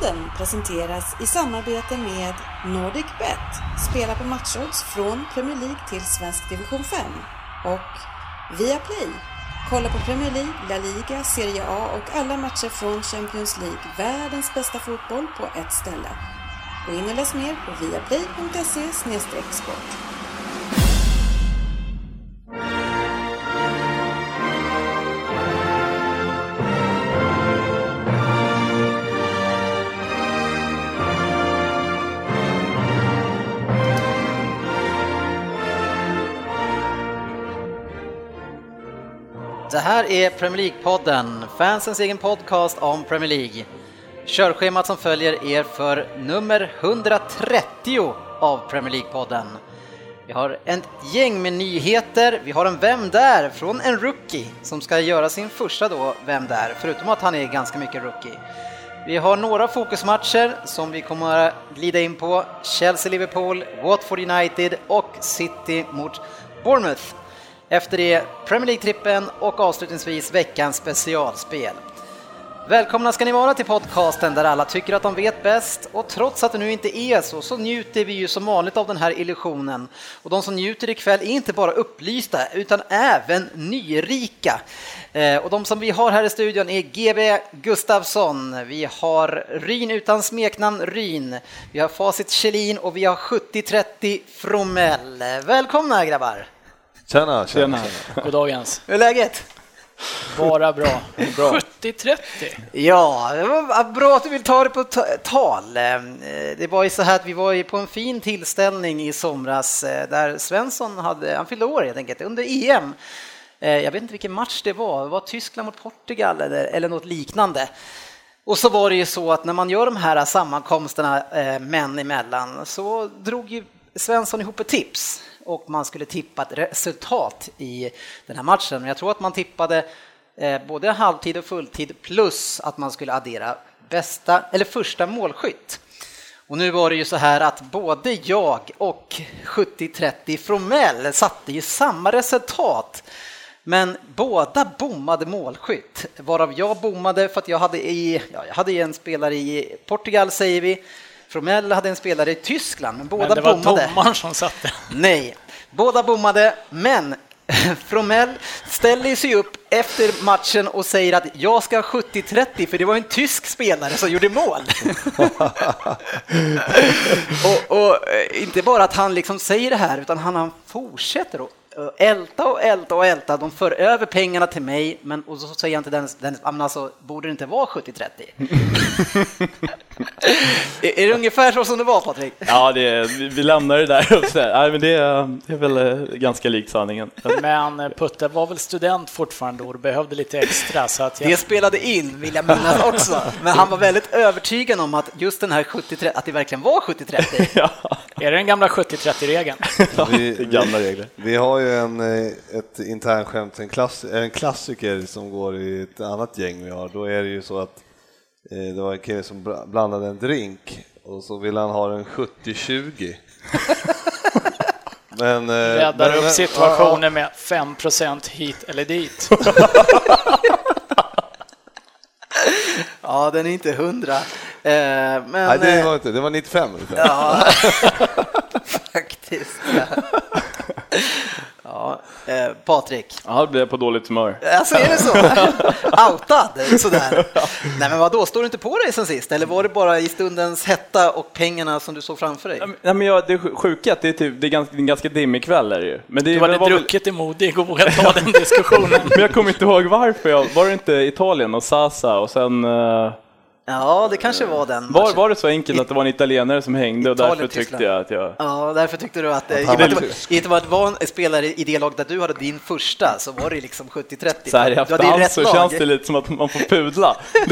Podden presenteras i samarbete med NordicBet. Spela på matchodds från Premier League till svensk division 5. Och Viaplay. Kolla på Premier League, La Liga, Serie A och alla matcher från Champions League. Världens bästa fotboll på ett ställe. Gå in och läs mer på viaplay.se sport. Det här är Premier League-podden, fansens egen podcast om Premier League. Körschemat som följer er för nummer 130 av Premier League-podden. Vi har ett gäng med nyheter, vi har en Vem där? från en rookie som ska göra sin första då Vem där? förutom att han är ganska mycket rookie. Vi har några fokusmatcher som vi kommer att glida in på. Chelsea-Liverpool, Watford United och City mot Bournemouth. Efter det Premier League-trippen och avslutningsvis veckans specialspel. Välkomna ska ni vara till podcasten där alla tycker att de vet bäst och trots att det nu inte är så så njuter vi ju som vanligt av den här illusionen. Och de som njuter ikväll är inte bara upplysta utan även nyrika. Eh, och de som vi har här i studion är GB Gustafsson, vi har Ryn utan smeknamn Ryn, vi har Facit Kjellin och vi har 70-30 Fromell. Välkomna grabbar! Tjena, tjena. tjena. Goddagens. Hur är läget? Bara bra. bra. 70-30. Ja, det var bra att du vill ta det på tal. Eh, det var ju så här att vi var ju på en fin tillställning i somras eh, där Svensson hade, han fyllde år helt enkelt, under EM. Eh, jag vet inte vilken match det var, det var Tyskland mot Portugal eller, eller något liknande. Och så var det ju så att när man gör de här sammankomsterna män emellan så drog ju Svensson ihop ett tips och man skulle tippa ett resultat i den här matchen. Men jag tror att man tippade eh, både halvtid och fulltid plus att man skulle addera bästa eller första målskytt. Och nu var det ju så här att både jag och 70-30 Fromell satte ju samma resultat. Men båda bommade målskytt, varav jag bommade för att jag hade, i, ja, jag hade en spelare i Portugal säger vi, Fromell hade en spelare i Tyskland, men båda bommade. Men det var domaren som satte. Nej, båda bommade, men Fromell ställer sig upp efter matchen och säger att jag ska ha 70-30 för det var en tysk spelare som gjorde mål. och, och, eh, inte bara att han liksom säger det här utan han, han fortsätter och älta och älta och älta. De för över pengarna till mig, men och så säger jag inte den, den alltså, borde det inte vara 70-30? är, är det ungefär så som det var, Patrik? Ja, det, vi lämnar det där. Nej, men det, är, det är väl eh, ganska likt sanningen. Men eh, Putte var väl student fortfarande och behövde lite extra. Så att jag... Det spelade in, vill jag minnas också. Men han var väldigt övertygad om att just den här 70-30, att det verkligen var 70-30. ja. Är det den gamla 70-30-regeln? Ja, vi, gamla regler. Vi har ju en, eh, ett internskämt, en, klass, en klassiker som går i ett annat gäng vi har. Då är det ju så att det var en kille som blandade en drink och så ville han ha den 70-20. Men, eh, Räddar upp situationen ja, med 5% hit eller dit. ja, den är inte 100. Men, Nej, det var inte, det var 95 Ja, faktiskt. Ja, eh, Patrik. Ja, blir jag på dåligt humör. Alltså är det så? Outad sådär. Nej men vad då står du inte på dig sen sist? Eller var det bara i stundens hetta och pengarna som du såg framför dig? Nej, men jag, det sjuka är att det är, typ, det är ganska, en ganska dimmig kväll. Är det ju. Men det, du hade var druckit väl... i modig och vågat ta den diskussionen. men jag kommer inte ihåg varför. Jag, var det inte Italien och Sasa och sen uh... Ja, det kanske var den. Var, var det så enkelt att det var en italienare som hängde och därför tyckte jag att jag... Ja, därför tyckte du att, att eh, det inte var att vara en spelare i det lag där du hade din första så var det liksom 70-30. Så här i efterhand så lag. känns det lite som att man får pudla.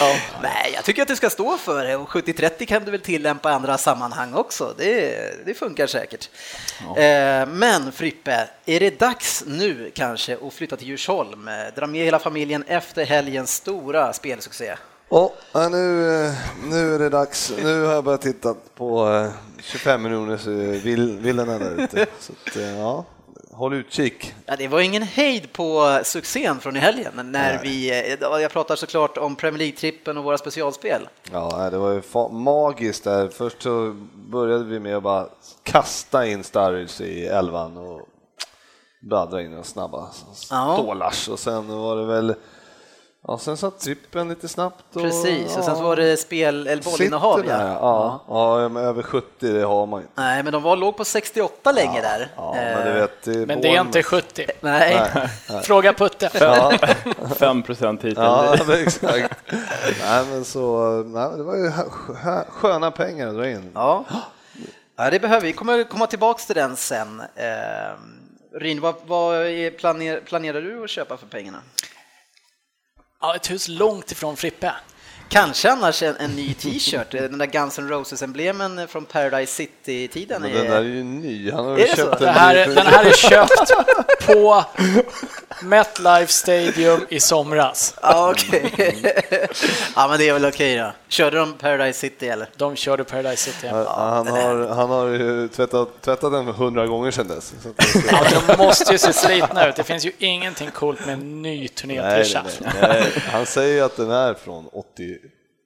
ja. Nej, jag tycker att du ska stå för det och 70-30 kan du väl tillämpa i andra sammanhang också. Det, det funkar säkert. Ja. Eh, men Frippe, är det dags nu kanske att flytta till Djursholm? Dra med hela familjen efter helgens stora spelsuccé. Oh, nu, eh, nu är det dags. Nu har jag börjat titta på 25 eh, miljoners eh, villorna där ute. Så att, ja, håll utkik. Ja, det var ingen hejd på succén från i helgen när Nej. vi, eh, jag pratar såklart om Premier League-trippen och våra specialspel. Ja, det var ju magiskt där. Först så började vi med att bara kasta in Sturridge i elvan och bladdra in några snabba Ja. stålars och sen var det väl Ja, sen satt trippen lite snabbt. Och, Precis, och sen så ja, var det spel, eller bollinnehav. sitter där, ja. Ja, men över 70 det har man ju. Nej, men de var, låg på 68 länge där. Ja, men du Eh, vet, det är Men det är inte Bournemouth. 70. Nej, Fråga Putte. Ja, 5 procent hit ja exakt. Nej, men så, nej, det var ju sköna pengar att dra in. ja. ja, det behöver vi. kommer komma tillbaks till den sen. Eh, Ryn, vad, vad planerar du att köpa för pengarna? Ja, ett hus långt ifrån Frippe. Kanske annars en, en ny t-shirt, den där Guns N' Roses-emblemen från Paradise City-tiden. Men den där är ju ny. Han har Är köpt Det en här, är- den här är köpt på MetLife Stadium i somras. Ja, okej. ja, men det är väl okej då. Körde de Paradise City eller? De körde Paradise City. Ja, han, har, han har ju tvättat, tvättat den hundra gånger sedan dess. Så att det ska- Ja, de måste ju se slitna ut. Det finns ju ingenting coolt med en ny nej, turnétisha. nej, nej. Han säger ju att den är från 86.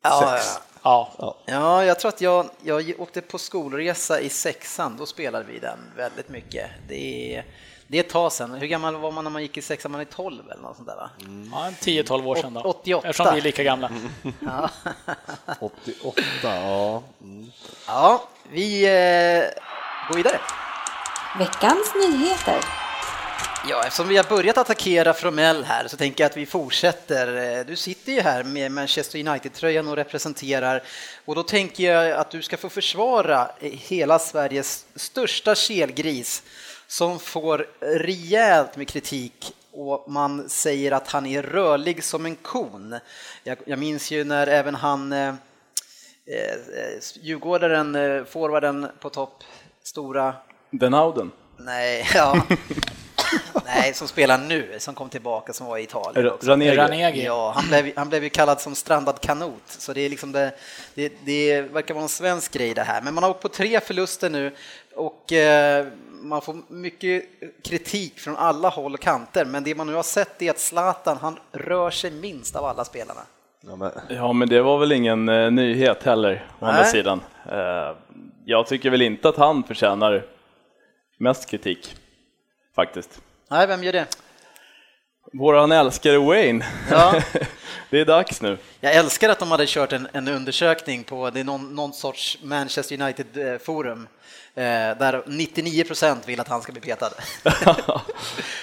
Ja, Ja, ja, jag tror att jag, jag åkte på skolresa i sexan, då spelade vi den väldigt mycket. Det är, det är ett tag sedan. Hur gammal var man när man gick i sexan? Man är 12 eller något sånt där va? ja en 10-12 år sedan då. 88. Eftersom vi är lika gamla. Ja, 88, ja. Mm. ja vi eh, går vidare. Veckans nyheter. Ja, eftersom vi har börjat attackera Fromell här så tänker jag att vi fortsätter. Eh, Du sitter ju här med Manchester United-tröjan och representerar och då tänker jag att du ska få försvara eh, hela Sveriges största kelgris som får rejält med kritik och man säger att han är rörlig som en kon. Jag, jag minns ju när även han eh, eh, Djurgårdaren, eh, forwarden på topp, stora Den Auden. Nej, ja. Nej, som spelar nu, som kom tillbaka, som var i Italien. också. Ranegi. Ranegi. Ja, han blev, han blev ju kallad som strandad kanot, så det är liksom det, det, det verkar vara en svensk grej det här. Men man har åkt på tre förluster nu och eh, man får mycket kritik från alla håll och kanter. Men det man nu har sett är att Zlatan, han rör sig minst av alla spelarna. Ja, men, Ja, men det var väl ingen eh, nyhet heller, å andra sidan. Eh, jag tycker väl inte att han förtjänar mest kritik, faktiskt. Nej, vem gör det? Våran älskare Wayne. Ja. det är dags nu. Jag älskar att de hade kört en, en undersökning på det är någon, någon sorts Manchester United-forum eh, där 99 procent vill att han ska bli petad.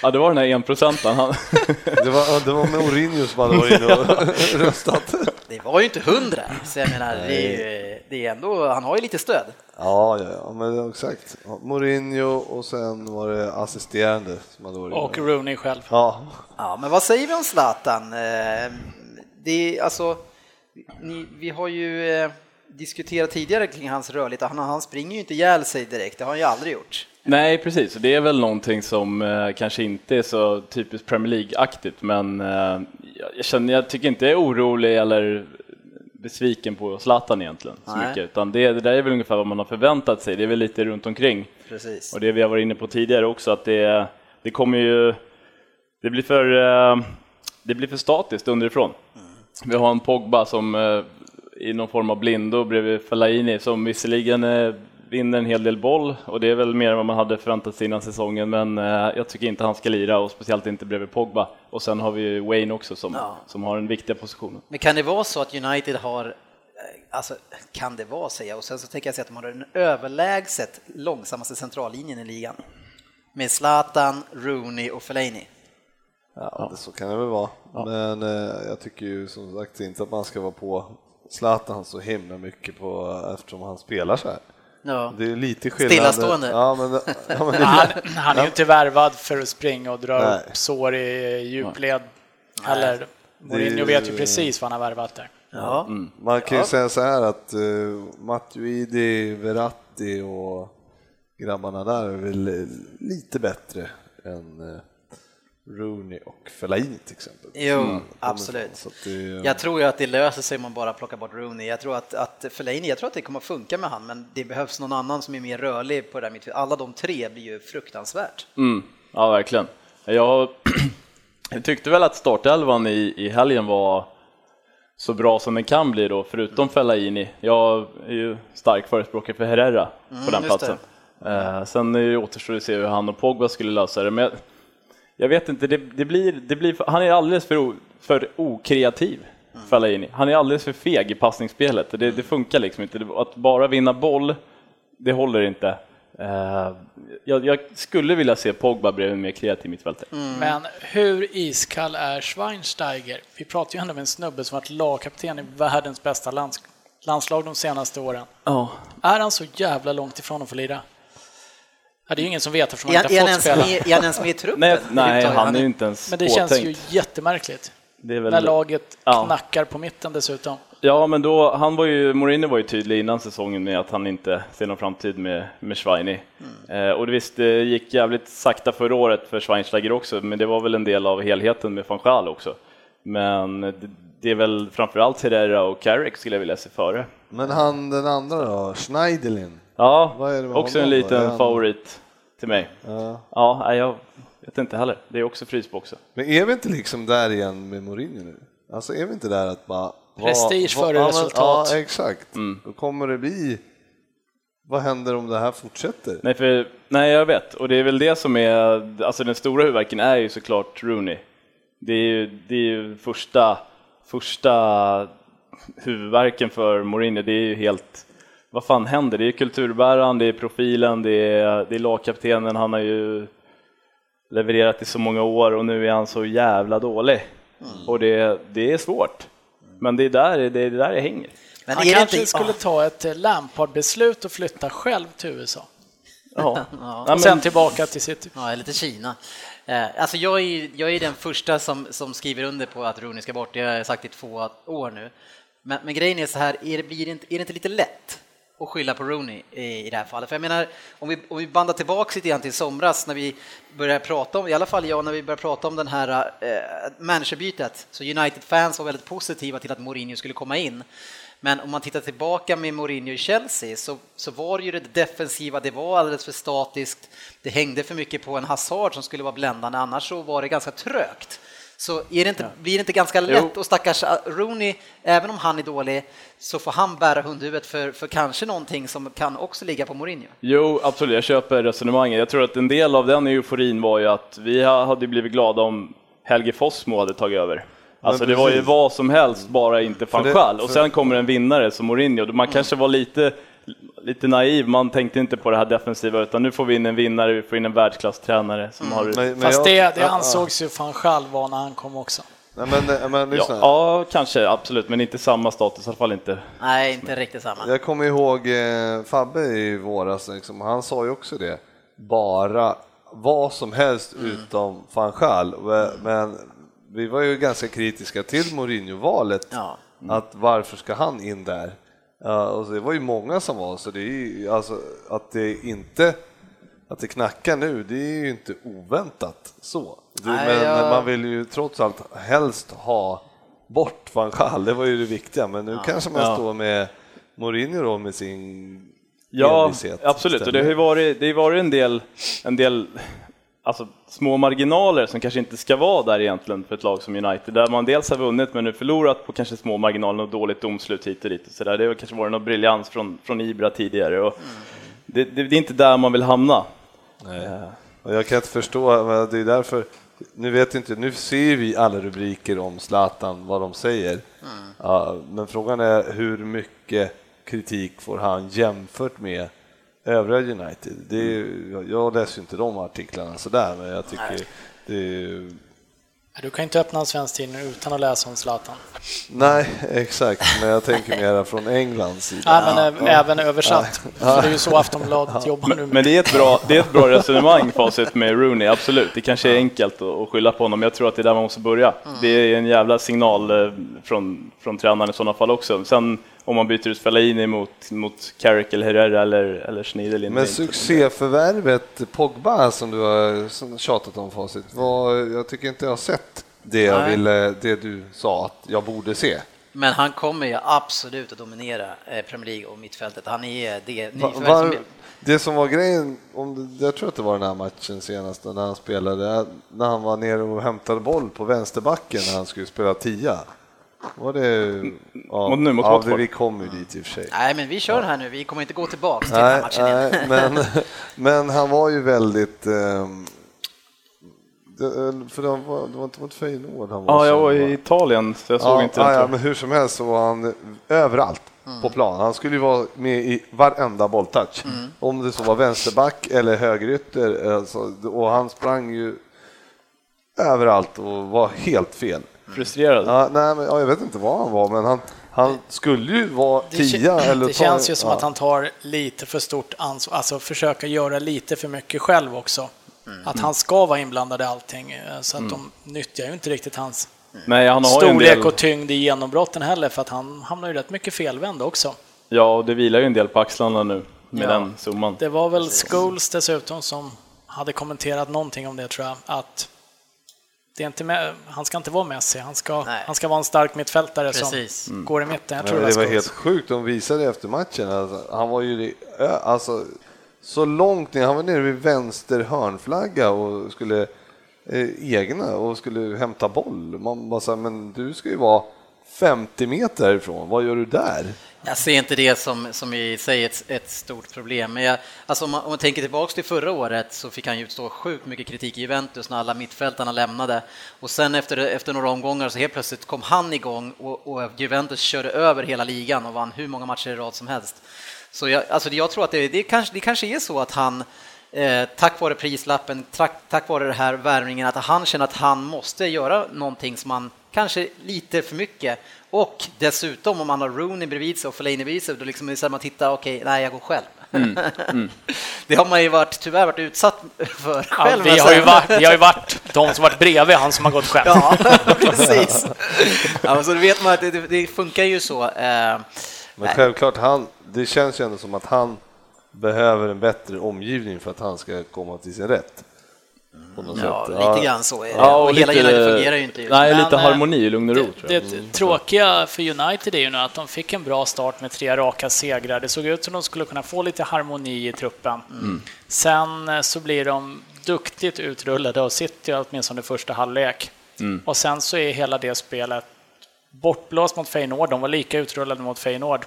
ja, det var den här enprocentaren. Han... det, var, det var Mourinho som hade varit inne och röstat. Det var ju inte hundra, så jag menar, det är, det är ändå, han har ju lite stöd. Ja, ja, ja, men exakt. Mourinho och sen var det assisterande som hade varit Och. Rooney själv. Ja, Ja, men vad säger vi om Zlatan? Eh, Det är alltså, ni, vi har ju eh, diskuterat tidigare kring hans rörlighet, han, han springer ju inte ihjäl sig direkt, det har han ju aldrig gjort. Nej, precis. Det är väl någonting som eh, kanske inte är så typiskt Premier League-aktigt, men eh, jag, känner, jag tycker inte jag är orolig eller besviken på Zlatan egentligen, så Nej. mycket, utan det, det där är väl ungefär vad man har förväntat sig. Det är väl lite runt omkring. Precis. Och det vi har varit inne på tidigare också, att det, det kommer ju... Det blir för, eh, det blir för statiskt underifrån. Vi har en Pogba som eh, i någon form av blindo bredvid Fellaini som visserligen eh, vinner en hel del boll och det är väl mer än vad man hade förväntat sig innan säsongen men eh, jag tycker inte han ska lira och speciellt inte bredvid Pogba. Och sen har vi ju Wayne också som, Ja. som har den viktiga positionen. Men kan det vara så att United har, eh, alltså kan det vara säger jag, och sen så tänker jag säga att de har den överlägset långsammaste centrallinjen i ligan. Med Zlatan, Rooney och Fellaini. ja, det, så kan det väl vara. Men eh, jag tycker ju som sagt inte att man ska vara på Zlatan så himla mycket på eftersom han spelar så här. Ja. Det är lite skillnad. Stillastående. Ja, men, ja, men, Han, han är ju inte värvad för att springa och dra Nej. upp sår i djupled. Eller Mourinho är vet ju precis vad han har värvat där. Ja. Man kan ju säga så här att uh, Matuidi, Verratti och grabbarna där är väl eh, lite bättre än uh, Rooney och Fellaini till exempel. Jo, absolut. Så att det, Jag tror ju att det löser sig om man bara plockar bort Rooney. Jag tror att, att Fellaini, jag tror att det kommer att funka med han, men det behövs någon annan som är mer rörlig på det där mittfältet. Alla de tre blir ju fruktansvärt. Mm. Ja, verkligen. Jag, jag tyckte väl att startelvan i, i helgen var så bra som den kan bli då, förutom Fellaini. Jag är ju stark förespråkare för Herrera på den Mm, just platsen. Eh, sen återstår det att se hur han och Pogba skulle lösa det, men jag, jag vet inte, det, det blir, det blir, han är alldeles för, o, för okreativ, Mm. Fellaini. Han är alldeles för feg i passningsspelet, det, det funkar liksom inte. Att bara vinna boll, det håller inte. Eh, jag, jag skulle vilja se Pogba bredvid en mer kreativ mittfältare. Mm. Men hur iskall är Schweinsteiger? Vi pratar ju ändå med en snubbe som varit lagkapten i världens bästa lands landslag de senaste åren. Ja. Är han så jävla långt ifrån att få lira? Ja, det är ju ingen som vet eftersom han inte är, har fått spela. med, är han ens med i truppen? Nej, nej, han är ju inte ens Men det känns ju påtänkt. jättemärkligt. Det är väl... När laget Ja. knackar på mitten dessutom. Ja, men då, han var ju, Mourinho var ju tydlig innan säsongen med att han inte ser någon framtid med, med Schweini. Eh, och det visst, det gick jävligt sakta förra året för Schweinsteiger också, men det var väl en del av helheten med van Gaal också. Men det, det är väl framförallt Herrera och Carrick skulle jag vilja se före. Men han den andra då, Schneiderlin? Ja, Vad är det med också en liten han- favorit till mig. Ja. Ja, jag vet inte heller. Det är också frysboxen. Men är vi inte liksom där igen med Mourinho nu? Alltså är vi inte där att bara... Prestige före ja, resultat. Ja, exakt. Då kommer det bli... Vad händer om det här fortsätter? Nej, för, nej, jag vet. Och det är väl det som är, alltså den stora huvudvärken är ju såklart Rooney. Det är ju, det är ju första, första huvudvärken för Mourinho, det är ju helt, vad fan händer? Det är kulturbäraren, det är profilen, det är, det är lagkaptenen, han har ju levererat i så många år och nu är han så jävla dålig. Och det, det är svårt. Men det är där det, är där det hänger. Men han är det kanske inte... skulle ta ett Lampard-beslut och flytta själv till USA. Ja. Ja. Och sen tillbaka till sitt... Ja, eller till Kina. Eh, Alltså jag är, jag är den första som, som skriver under på att Rooney ska bort, det har jag sagt i två år nu. Men, men grejen är så här, är det, blir det inte, är det inte lite lätt att skylla på Rooney i, i det här fallet? För jag menar, om vi, om vi bandar tillbaka lite grann till somras när vi började prata om, i alla fall jag, när vi började prata om den här eh, managerbytet, så United-fans var väldigt positiva till att Mourinho skulle komma in. Men om man tittar tillbaka med Mourinho i Chelsea så, så var det ju det defensiva, det var alldeles för statiskt. Det hängde för mycket på en Hazard som skulle vara bländande, annars så var det ganska trögt. Så är det inte, blir det inte ganska lätt och stackars Rooney, även om han är dålig, så får han bära hundhuvudet för, för kanske någonting som kan också ligga på Mourinho. Jo, absolut, jag köper resonemanget. Jag tror att en del av den euforin var ju att vi hade blivit glada om Helge Fossmo hade tagit över. Alltså det var ju vad som helst, bara inte van det- Gaal. Och sen kommer en vinnare som Mourinho. Man kanske var lite, lite naiv, man tänkte inte på det här defensiva, utan nu får vi in en vinnare, vi får in en världsklasstränare som har... Men- men Fast jag- det, det ansågs ju fan själv vara när han kom också. Ja, men, men Ja, ja, kanske, absolut, men inte samma status, i alla fall inte. Nej, inte riktigt samma. Jag kommer ihåg eh, Fabbe i våras, liksom, han sa ju också det. Bara vad som helst utom van Gaal. Men vi var ju ganska kritiska till Mourinho-valet. Ja. Att varför ska han in där? Ja, och det var ju många som var så det är ju, alltså att det inte att det knackar nu, det är ju inte oväntat så. Det, Nej, men, jag- man vill ju trots allt helst ha bort van Gaal, det var ju det viktiga, men nu kanske man Ja. står med Mourinho då med sin Ja, envishet absolut. Och det har ju varit, det har varit en del, en del alltså, små marginaler som kanske inte ska vara där egentligen för ett lag som United, där man dels har vunnit men nu förlorat på kanske små marginaler och dåligt domslut hit och dit. Och så där. Det har kanske varit någon briljans från, från Ibra tidigare. Och det, det, det är inte där man vill hamna. Och jag kan inte förstå, det är därför, nu vet inte, nu ser vi alla rubriker om Zlatan, vad de säger. Ja, men frågan är hur mycket kritik får han jämfört med övriga United? Det är, ju- jag läser ju inte de artiklarna sådär, men jag tycker det är, Du kan inte öppna en svensk tidning utan att läsa om Zlatan. Nej, exakt, men jag tänker mera från Englands sida. Ja, men ä- även översatt. För det är ju så Aftonbladet jobbar nu. Men det är ett bra, det är ett bra resonemang facit med Rooney, absolut. Det kanske är enkelt att, skylla på honom, men jag tror att det är där man måste börja. Det är en jävla signal eh, från, från tränaren i sådana fall också. Sen om man byter ut Fellaini mot, mot Carrick eller Herrera eller, eller Schneiderlin. Men succéförvärvet Pogba som du har tjatat om facit, var, jag tycker inte jag har sett det, jag Nej. ville, det du sa att jag borde se. Men han kommer ju absolut att dominera eh, Premier League och mittfältet. Han är det nyförvärv som- det som var grejen, om det, jag tror att det var den här matchen senast när han spelade, när han var nere och hämtade boll på vänsterbacken när han skulle spela tia. Var det... Ja, Mot nu, mot ja, Watford. vi kommer ju dit i och för sig. Nej, men vi kör här nu. Vi kommer inte gå tillbaks till den här Nej, matchen igen. nej men, men han var ju väldigt... ehm, det, för det var, det var inte mot Feyenoord han var Ja, jag var i Italien så jag såg ja, inte ja, men hur som helst så var han överallt på plan. Han skulle ju vara med i varenda bolltouch. Om det så var vänsterback eller högerytter. Alltså, och han sprang ju överallt och var helt fel. Frustrerad. Ja, nej, men, ja, jag vet inte vad han var, men han, han skulle ju vara Det, tia kä- eller det ta- känns ju som ja. att han tar lite för stort ansvar, alltså försöka göra lite för mycket själv också. Mm. Att han ska vara inblandad i allting, eh, så att de nyttjar ju inte riktigt hans Nej, han har storlek del, och tyngd i genombrotten heller, för att han hamnar ju rätt mycket felvänd också. ja, och det vilar ju en del på axlarna nu med Ja. den summan. Det var väl Scholes dessutom som hade kommenterat någonting om det tror jag, att det är inte med, han ska inte vara Messi, han ska, Nej. han ska vara en stark mittfältare Precis. som går i mitten. Jag Nej, tror men det var helt sjukt, de visade efter matchen. Alltså, han var ju alltså, så långt ner, han var nere vid vänster hörnflagga och skulle eh, egna och skulle hämta boll. Man bara sa, men du ska ju vara 50 meter härifrån, vad gör du där? Jag ser inte det som, som i sig ett, ett stort problem. Men jag, alltså om, man, om man tänker tillbaks till förra året så fick han ju utstå sjukt mycket kritik i Juventus när alla mittfältarna lämnade. Och sen efter, efter några omgångar så helt plötsligt kom han igång och, och Juventus körde över hela ligan och vann hur många matcher i rad som helst. Så jag, alltså jag tror att det, det, kanske, det kanske är så att han Eh, tack vare prislappen, tack, tack vare den här värvningen, att han känner att han måste göra någonting som han kanske lite för mycket. Och dessutom om han har Rooney bredvid sig och Fellaini bredvid sig, då liksom är det så att man tittar, okej, nej, jag går själv. det har man ju varit, tyvärr varit utsatt för Ja, själv. vi, alltså. har ju varit, vi har ju varit de som varit bredvid han som har gått själv. Ja, precis. Ja, så vet man att det, det funkar ju så. Eh, Men Nej. självklart, han, det känns ju ändå som att han behöver en bättre omgivning för att han ska komma till sin rätt. På något Ja, sätt. lite grann så är det. Ja, och hela lite- United fungerar ju inte. just Nej, Men, lite harmoni i lugn och ro tror Det, jag. det tråkiga för United är ju nu att de fick en bra start med tre raka segrar. Det såg ut som de skulle kunna få lite harmoni i truppen. Sen eh, så blir de duktigt utrullade och sitter åtminstone första halvlek. Och sen så är hela det spelet bortblåst mot Feyenoord. De var lika utrullade mot Feyenoord.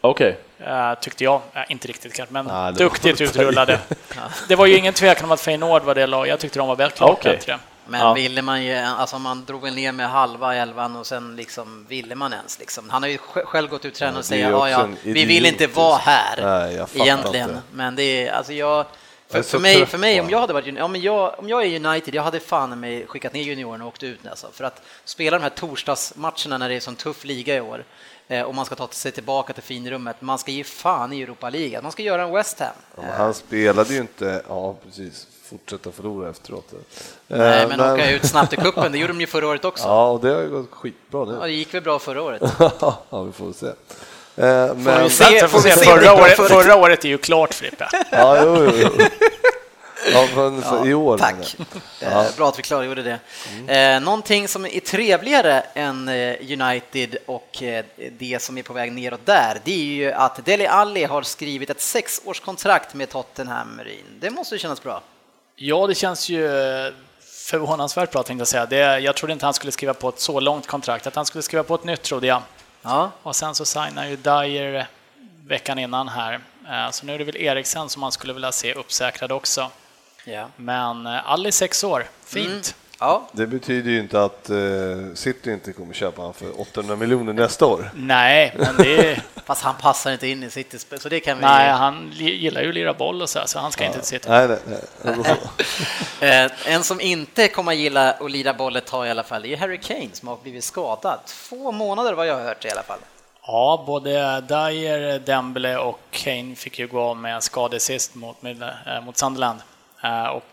Okej. eh, tyckte jag. Eh, inte riktigt kanske, men var duktigt utrullade. Det var ju ingen tvekan om att Feyenoord var det lag. Jag tyckte de var verkligen Okej. bättre. Men Ja. ville man ju, alltså man drog väl ner med halva elvan och sen liksom ville man ens liksom. Han har ju sj- själv gått ut tränaren och säger ja, ja, vi vill inte vara här Nej, egentligen. inte. Men det är, alltså jag, för, är för mig, för mig om jag hade varit, ja, men jag, om jag är United, jag hade fan mig skickat ner juniorerna och åkt ut alltså, för att spela de här torsdagsmatcherna när det är sån tuff liga i år och man ska ta sig tillbaka till finrummet, man ska ge fan i Europa League, man ska göra en West Ham. Ja, men han spelade ju inte, ja precis, fortsätta förlora efteråt. Nej, Eh, men åka ut snabbt i kuppen, det gjorde de ju förra året också. Ja, och det har ju gått skitbra Ja, nu. det gick väl bra förra året. ja, vi får se. Eh, Men, vi se. Får vi får se. Förra, året, för- förra året är ju klart, Frippe. ja, jo, jo, jo. Ja, men för i år. Tack. Eh, Bra att vi klargjorde det. Eh, någonting som är trevligare än eh, United och det som är på väg neråt där, det är ju att Dele Alli har skrivit ett sexårskontrakt med Tottenham Marine. Det måste ju kännas bra. Ja, det känns ju förvånansvärt bra tänkte jag säga. Det, jag trodde inte han skulle skriva på ett så långt kontrakt. Att han skulle skriva på ett nytt trodde jag. Ja, Och sen så signar ju Dyer veckan innan här. Så nu är det väl Eriksen som man skulle vilja se uppsäkrad också. Ja. Men eh, Alli sex år, fint. ja. Det betyder ju inte att eh, City inte kommer köpa honom för 800 miljoner nästa år. Nej, men det är, Fast han passar inte in i City, så det kan vi... nej, han gillar ju att lira boll och så, här, så han ska inte sitta. Nej, nej, nej. Eh, en som inte kommer gilla att lira boll ett tag i alla fall, det är Harry Kane som har blivit skadad. Två månader vad jag har hört i alla fall. Ja, både Dyer, Dembele och Kane fick ju gå av med skadesist mot, med, eh, mot Sunderland. Eh, och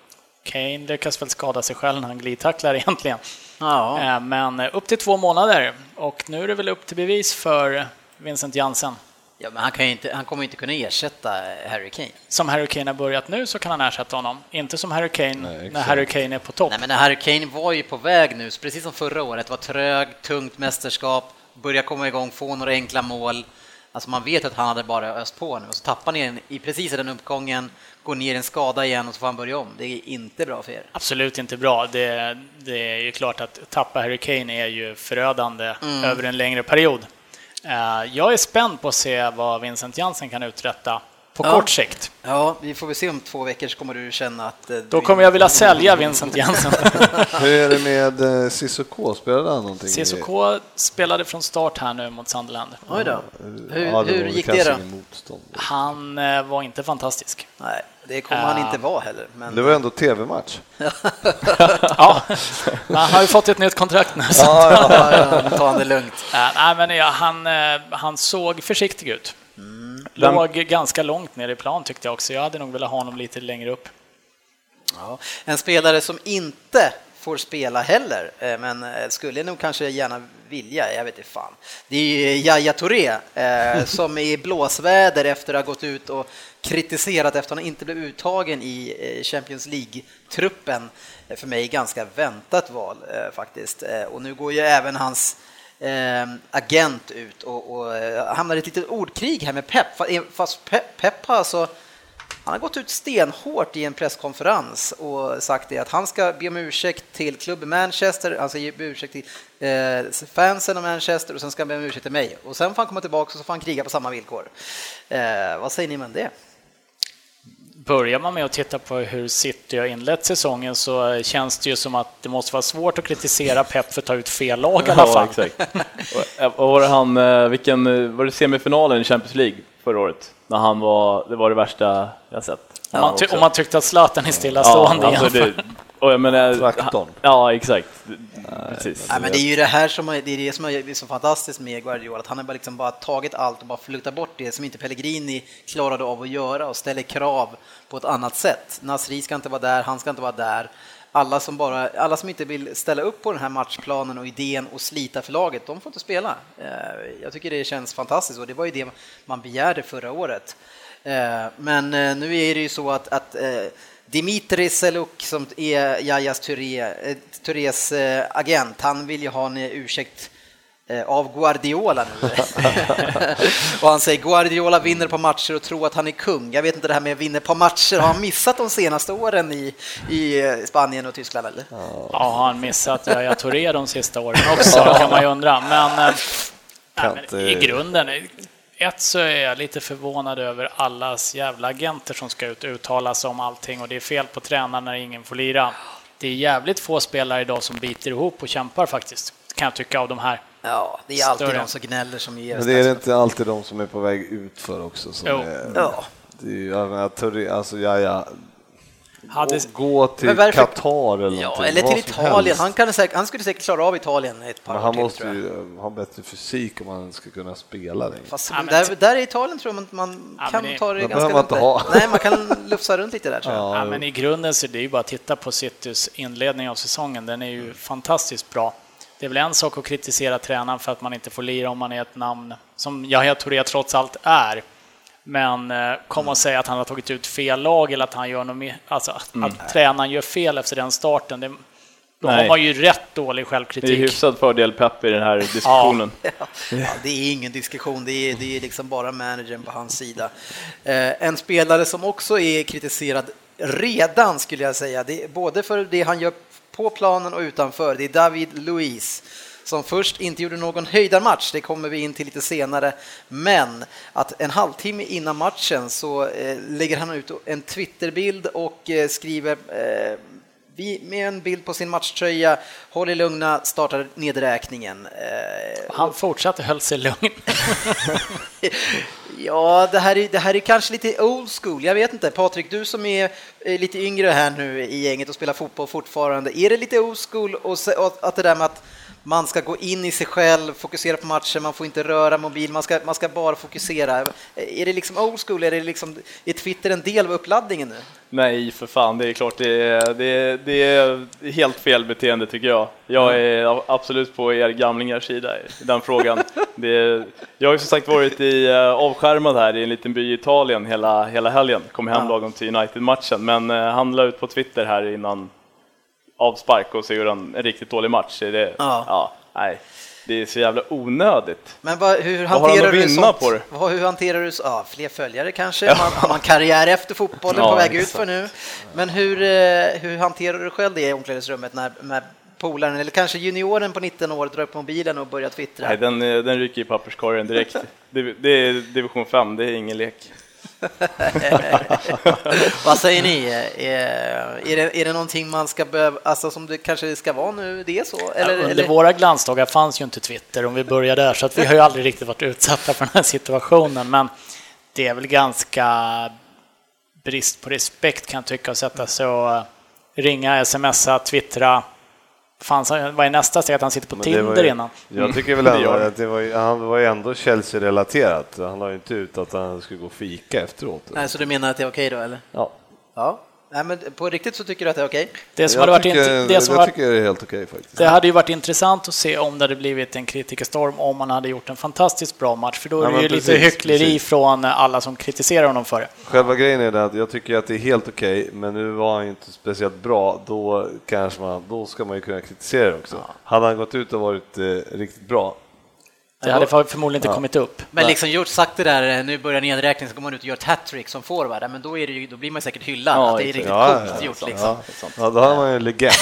Kane lyckas väl skada sig själv när han glidtacklar egentligen. Ja. Eh, men upp till två månader och nu är det väl upp till bevis för Vincent Jansen. Ja, men han, kan ju inte, han kommer ju inte kunna ersätta Harry Kane. Som Harry Kane har börjat nu så kan han ersätta honom. Inte som Harry Kane Nej, när. Harry Kane är på topp. Nej, men Harry Kane var ju på väg nu, precis som förra året, var trög, tungt mästerskap börja komma igång, få några enkla mål. Alltså man vet att han hade bara öst på nu och så tappar ni den i precis den uppgången, går ner en skada igen och så får han börja om. Det är inte bra för er. Absolut inte bra. Det, det är ju klart att tappa Harry Kane är ju förödande mm. över en längre period. Eh, jag är spänd på att se vad Vincent Jansen kan uträtta på ja. kort sikt. Ja, vi får väl se om två veckor så kommer du känna att... Eh, Då kommer jag vilja sälja Vincent Jansen. Hur är det med eh, Cissoko? Spelade han någonting? Cissoko spelade från start här nu mot Sunderland. Oj då. Hur, ja, hur gick det då? Han eh, var inte fantastisk. Nej, det kommer uh, han inte vara heller. Men... Det var ändå tv-match. ja, men han har ju fått ett nytt kontrakt nu. Så ja, ja, ja, tar han det lugnt. Uh, nej, men ja, han, han såg försiktig ut. Låg ganska långt ner i plan tyckte jag också. Jag hade nog velat ha honom lite längre upp. Ja, en spelare som inte får spela heller, eh, men eh, skulle nog kanske gärna vilja, jag vet inte fan. Det är Yahya Touré eh, som är i blåsväder efter att ha gått ut och kritiserat efter att han inte blev uttagen i Champions League-truppen. För mig ganska väntat val faktiskt. Och nu går ju även hans eh, agent ut och, och eh, hamnar i ett litet ordkrig här med Pep. Eh, fast Pep, Pep har alltså han har gått ut stenhårt i en presskonferens och sagt det att han ska be om ursäkt till klubben Manchester, han ska ge ursäkt till eh, fansen av Manchester och sen ska han be om ursäkt till mig. Och sen får han komma tillbaka och så får han kriga på samma villkor. Eh, vad säger ni om det? Börjar man med att titta på hur City har inlett säsongen så känns det ju som att det måste vara svårt att kritisera Pep för att ta ut fel lag i alla fall. Ja, exakt. och var, det han, eh, vilken, eh, var det semifinalen i Champions League förra året? När han var, det var det värsta jag sett. Om man, om man tyckte att Zlatan är stillastående ja, alltså det, och jag menar, Traktorn. Ja, exakt. Precis. Nej, men det är ju det här som är, det är det som är så fantastiskt med Guardiola, att han har bara, liksom bara tagit allt och bara flyttat bort det som inte Pellegrini klarade av att göra och ställer krav på ett annat sätt. Nasri ska inte vara där, han ska inte vara där. Alla som, bara, alla som inte vill ställa upp på den här matchplanen och idén och slita för laget, de får inte spela. Eh, jag tycker det känns fantastiskt och det var ju det man begärde förra året. Eh, men eh, nu är det ju så att, att Dimitri Seluk som är Jajas Turés agent, han vill ju ha en ursäkt Eh, av Guardiola nu. och han säger Guardiola vinner på matcher och tror att han är kung. Jag vet inte det här med vinner på matcher, har han missat de senaste åren i, i eh, Spanien och Tyskland eller? Ja, har han missat Yahya Touré de sista åren också kan man ju undra. Men, äh, men i grunden, ett så är jag lite förvånad över allas jävla agenter som ska ut och uttala sig om allting och det är fel på tränaren när ingen får lira. Det är jävligt få spelare idag som biter ihop och kämpar faktiskt, kan jag tycka av de här. Ja, det är alltid Större. de som gnäller som ger Men det är inte alltid de som är på väg ut för också. Som jo. Är, ja. Det är, jag tror, alltså, ja, ja. Hade... Gå till Qatar eller Ja, eller till Italien. Han, kan säkert, han skulle säkert klara av Italien ett par Men han till, måste ju ha bättre fysik om han ska kunna spela längre. Fast ja, där, där, i Italien tror jag man, man ja, kan det, ta det ganska lugnt. Ha. Nej, man kan lufsa runt lite där tror jag. Ja, men i grunden så är det ju bara att titta på Citys inledning av säsongen. Den är ju fantastiskt bra. Det är väl en sak att kritisera tränaren för att man inte får lira om man är ett namn som Yahya Touré trots allt är. Men eh, komma och säga att han har tagit ut fel lag eller att han gör något mer, alltså att, mm. att tränaren gör fel efter den starten, det, då Nej. har man ju rätt dålig självkritik. Det är hyfsad fördel Pep i den här diskussionen. Ja. ja. det är ingen diskussion, det är, det är liksom bara managern på hans sida. Eh, en spelare som också är kritiserad redan skulle jag säga, det, både för det han gör på planen och utanför. Det är David Luiz som först inte gjorde någon höjdarmatch, det kommer vi in till lite senare, men att en halvtimme innan matchen så eh, lägger han ut en Twitterbild och eh, skriver eh, med en bild på sin matchtröja, håll er lugna, startar nedräkningen. Han fortsatte höll sig lugn. Ja, det här, är, det här är kanske lite old school. Jag vet inte. Patrik, du som är lite yngre här nu i gänget och spelar fotboll fortfarande. Är det lite old school och att det där med att man ska gå in i sig själv, fokusera på matchen, man får inte röra mobil, man ska, man ska bara fokusera. Är det liksom old school? Är, det liksom, är Twitter en del av uppladdningen nu? Nej, för fan, det är klart det är, det är, det är helt fel beteende tycker jag. Jag är absolut på er gamlingars sida i den frågan. Det, jag har ju som sagt varit i uh, avskärmad här i en liten by i Italien hela, hela helgen, kom hem lagom till United-matchen, men uh, han la ut på Twitter här innan avspark och så gjorde han en riktigt dålig match. Det, ja. ja nej. Det är så jävla onödigt. Men vad, hur hanterar du sånt? på det? Hur hanterar du så- ja, fler följare kanske? Man, har man karriär efter fotbollen Ja, på väg ut exakt. för nu? Men hur, eh, hur hanterar du själv det i omklädningsrummet när, när polaren eller kanske junioren på 19 år drar upp mobilen och börjar twittra? Nej, den, eh, den ryker i papperskorgen direkt. Det, det är division 5, det är ingen lek. Vad säger ni? Är, är, det, är det någonting man ska behöva, alltså som det kanske ska vara nu, det är så? Eller, Under eller? våra glansdagar fanns ju inte Twitter om vi börjar där, så att vi har ju aldrig riktigt varit utsatta för den här situationen. Men det är väl ganska brist på respekt kan jag tycka att sätta sig och eh, ringa, smsa, twittra. Fanns, han- vad är nästa steg? Att han sitter på Men Tinder ju- innan? Jag tycker väl Det ändå att det var ju, han var ju ändå Chelsea-relaterat. Han la ju inte ut att han skulle gå och fika efteråt. Nej, så du menar att det är okej då, eller? Ja. Ja. Nej, men på riktigt så tycker du att det är okej? Det som, jag hade varit tycker, int- det som jag var, tycker det är helt okej faktiskt. det hade ju varit intressant att se om det hade blivit en kritikerstorm om man hade gjort en fantastiskt bra match, för då är Ja, det ju lite precis, hyckleri precis. från alla som kritiserar honom för det. Själva grejen är det att jag tycker att det är helt okej, men nu var han ju inte speciellt bra. Då, kanske man, då ska man ju kunna kritisera det också. Hade han gått ut och varit eh, riktigt bra, Det hade för- förmodligen inte Ja. kommit upp. Men liksom gjort sagt det där, eh, nu börjar nedräkningen, så går man ut och gör ett hattrick som forward, ja, men då, är det ju, då blir man säkert hyllad, Ja, att det är riktigt Ja, coolt ja, gjort ja, liksom. ja, ja, då har man ju en legend.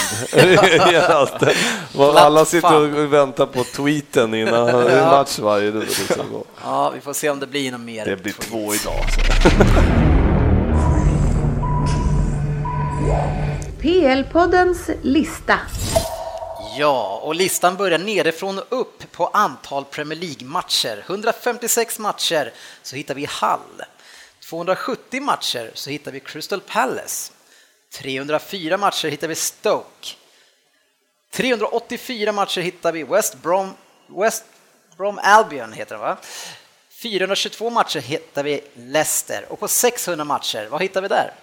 Alla sitter och väntar på tweeten innan en match varje dag. Liksom. Ja, vi får se om det blir något mer. Det blir tweets. två idag. PL-poddens lista. Ja, och listan börjar nerifrån och upp på antal Premier League-matcher. 156 matcher så hittar vi Hull. 270 matcher så hittar vi Crystal Palace. 304 matcher hittar vi Stoke. 384 matcher hittar vi West Brom, West Brom Albion heter det va? 422 matcher hittar vi Leicester och på 600 matcher, vad hittar vi där?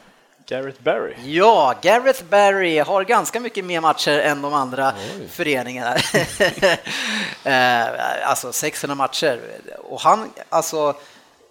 Gareth Barry. Ja, Gareth Barry har ganska mycket mer matcher än de andra föreningarna. Eh, alltså 600 matcher. Och han, alltså,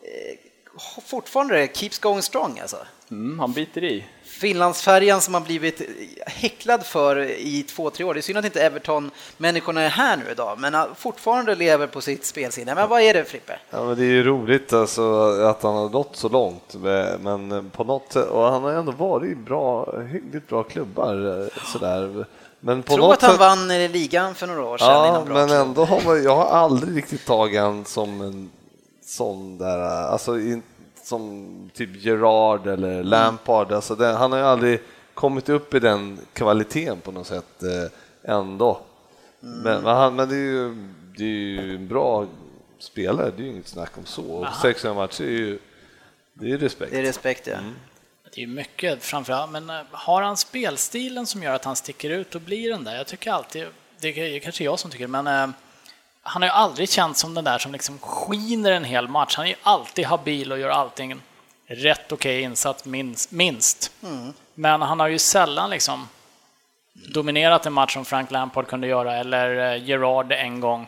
eh, fortfarande keeps going strong alltså. Mm, han biter i. Finlandsfärjan som har blivit häcklad för i två, tre år. Det är synd att inte Everton-människorna är här nu idag, men han fortfarande lever på sitt spelsinne. Men vad är det Frippe? Ja, men det är ju roligt alltså, att han har nått så långt, men på något sätt, och han har ändå varit i bra, hyggligt bra klubbar. eh, Sådär. Men på Tror att han sätt, vann eh, ligan för några år sedan Ja, men ändå har man, jag har aldrig riktigt tagit han som en sån där, alltså som typ Gerard eller. Lampard. Alltså den, han har ju aldrig kommit upp i den kvaliteten på något sätt eh, ändå. Mm. Men, men, han, men det, är ju, det är ju en bra spelare, det är ju inget snack om så. Och 600 matcher är ju, det är respekt. Det är respekt, ja. Mm. Det är mycket framförallt, men eh, har han spelstilen som gör att han sticker ut och blir den där? Jag tycker alltid, det är kanske jag som tycker men eh, han har ju aldrig känts som den där som liksom skiner en hel match. Han är ju alltid habil och gör allting rätt okej insatt minst. minst. Men han har ju sällan liksom dominerat en match som Frank Lampard kunde göra, eller eh, Gerard en gång.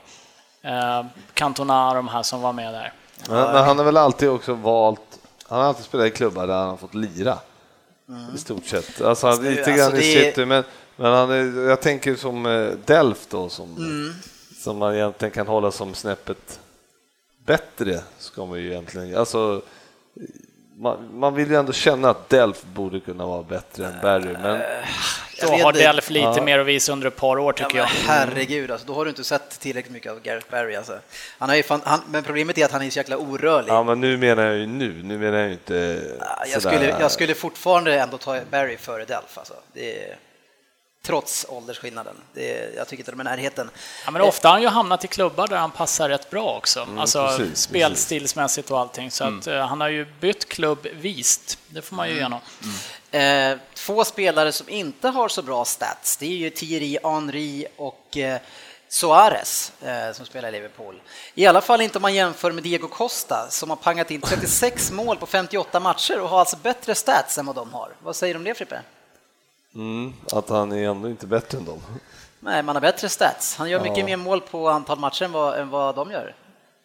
Eh, Cantona och de här som var med där. Men, men han har väl alltid också valt, han har alltid spelat i klubbar där han har fått lira. I stort sett. Alltså, han, det- lite alltså, grann i det är- city, men, men han är, jag tänker som eh, Delft då, som, Mm. Som man egentligen kan hålla som snäppet bättre, ska man ju egentligen, alltså man, man vill ju ändå känna att Delft borde kunna vara bättre än Barry, men Jag Då har. Delf lite mer att visa under ett par år tycker Ja, jag. men herregud, alltså, då har du inte sett tillräckligt mycket av Gareth Barry. Alltså. Han har ju fan, han, men problemet är att han är så jäkla orörlig. ja, men nu menar jag ju nu, nu menar jag ju inte jag, sådär- skulle, jag skulle fortfarande ändå ta Barry före Delf. Alltså. Det är, trots åldersskillnaden. Det jag tycker inte de är närheten. Ja, men ofta har han ju hamnat i klubbar där han passar rätt bra också. alltså Mm, precis, spelstilsmässigt och allting. Så att, eh, han har ju bytt klubb vist. Det får man ju igenom. Eh, två spelare som inte har så bra stats, det är ju Thierry Henry och eh, Suarez eh, som spelar i Liverpool. I alla fall inte om man jämför med Diego Costa som har pangat in 36 mål på 58 matcher och har alltså bättre stats än vad de har. Vad säger du om det Frippe? Mm, att han är ändå inte bättre än dem. Nej, man har bättre stats. Han gör mycket Ja. mer mål på antal matcher än vad, än vad de gör.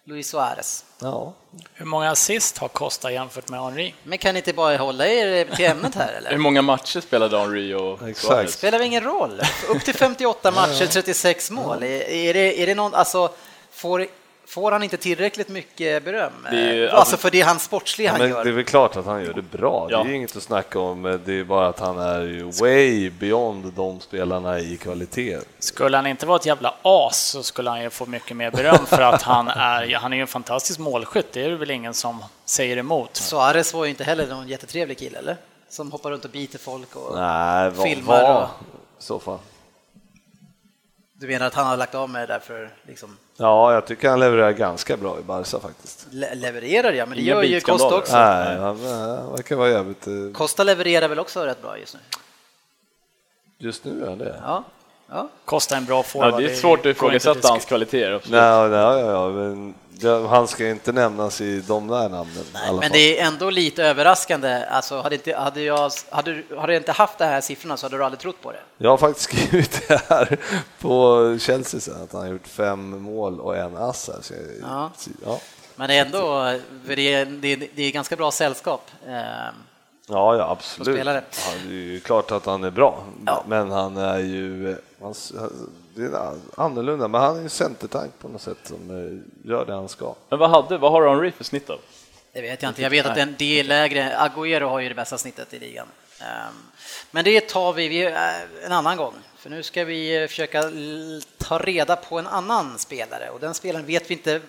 Luis Suarez. Ja. Hur många assist har Costa jämfört med Henri? Men kan ni inte bara hålla er till ämnet här eller? Hur många matcher spelade Henry och Exakt. Suarez? spelar väl ingen roll. Upp till 58 matcher, 36 mål. Är, är, det, är det någon, alltså, får, får han inte tillräckligt mycket beröm? Det är ju- alltså för det han sportsliga han Men det är gör. väl klart att han gör det bra, Ja. det är ju inget att snacka om. Det är bara att han är ju way beyond de spelarna i kvalitet. Skulle han inte vara ett jävla as så skulle han ju få mycket mer beröm för att han är, han är ju en fantastisk målskytt, det är det väl ingen som säger emot. Suarez var ju inte heller någon jättetrevlig kille, eller? Som hoppar runt och biter folk och... Nej, vad Filmar var och- så fall. Du menar att han har lagt av med det där för liksom Ja, jag tycker han levererar ganska bra i Barca faktiskt. le- levererar ja, men det Inga gör ju. Costa också. Nej, han han verkar vara jävligt... eh, Costa levererar väl också rätt bra just nu? Just nu är det. Ja. Ja. Kostar en bra Ja, forward. det är svårt att ifrågasätta hans kvaliteter. absolut. Nej, nej, ja, ja, men han ska inte nämnas i de där namnen alla Men det är ändå lite överraskande. Alltså, hade, inte, hade, jag, hade, du- hade jag inte haft de här siffrorna så hade du aldrig trott på det. Jag har faktiskt skrivit det här på Chelsea sen, att han har gjort fem mål och en ass. här, så jag- Ja. ja. Men det är ändå det är, det är, det är ganska bra sällskap. Ja, ja absolut. spelare. Ja, det är ju klart att han är bra, Ja. men han är ju han, det är annorlunda, men han är ju centertank på något sätt som eh, gör det han ska. Men vad, hade, vad har Henry för snitt då? Det vet jag inte. Jag vet att den, det är lägre. Agüero har ju det bästa snittet i ligan. Ehm, Men det tar vi vi, eh, en annan gång. För nu ska vi eh, försöka ta reda på en annan spelare och den spelaren vet vi inte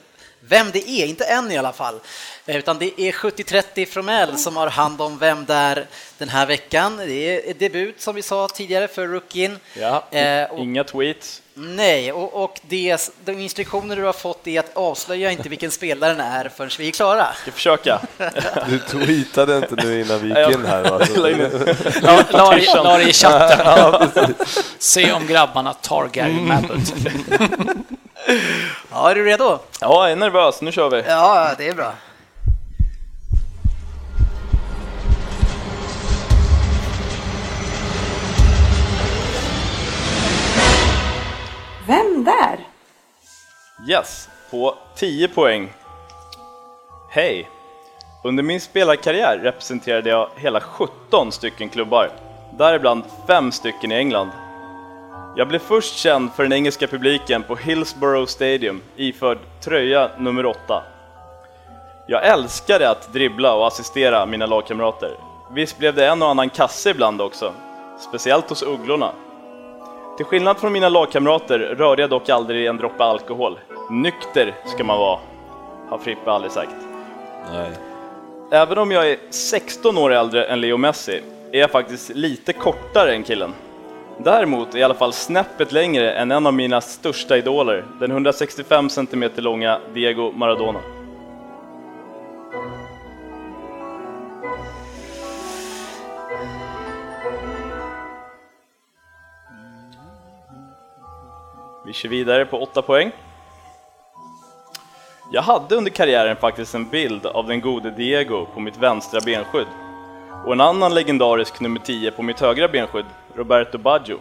vem det är, inte än i alla fall. Eh, Utan det är 70-30 Fromell som har hand om vem där den här veckan. Det är debut som vi sa tidigare för rookien. Ja, Eh, inga tweets. Nej, och, och det, de instruktioner du har fått är att avslöja inte vilken spelaren är förrän vi är klara. Ska försöka. Du tweetade inte nu innan vi gick in här va? In La, det- i chatten. Se om grabbarna tar Gary Mabbott. Ja, är du redo? Ja, jag är nervös. Nu kör vi. Ja, det är bra. Vem där? Yes, på 10 poäng. Hej! Under min spelarkarriär representerade jag hela 17 stycken klubbar, däribland 5 stycken i England. Jag blev först känd för den engelska publiken på Hillsborough Stadium iförd tröja nummer 8. Jag älskade att dribbla och assistera mina lagkamrater. Visst blev det en och annan kasse ibland också, speciellt hos Ugglorna. Till skillnad från mina lagkamrater rörde jag dock aldrig en droppe alkohol. Nykter ska man vara, har Frippe aldrig sagt. Nej. Även om jag är 16 år äldre än Leo Messi är jag faktiskt lite kortare än killen. Däremot är jag i alla fall snäppet längre än en av mina största idoler, den 165 cm långa Diego Maradona. Vi kör vidare på 8 poäng. Jag hade under karriären faktiskt en bild av den gode Diego på mitt vänstra benskydd och en annan legendarisk nummer 10 på mitt högra benskydd, Roberto Baggio.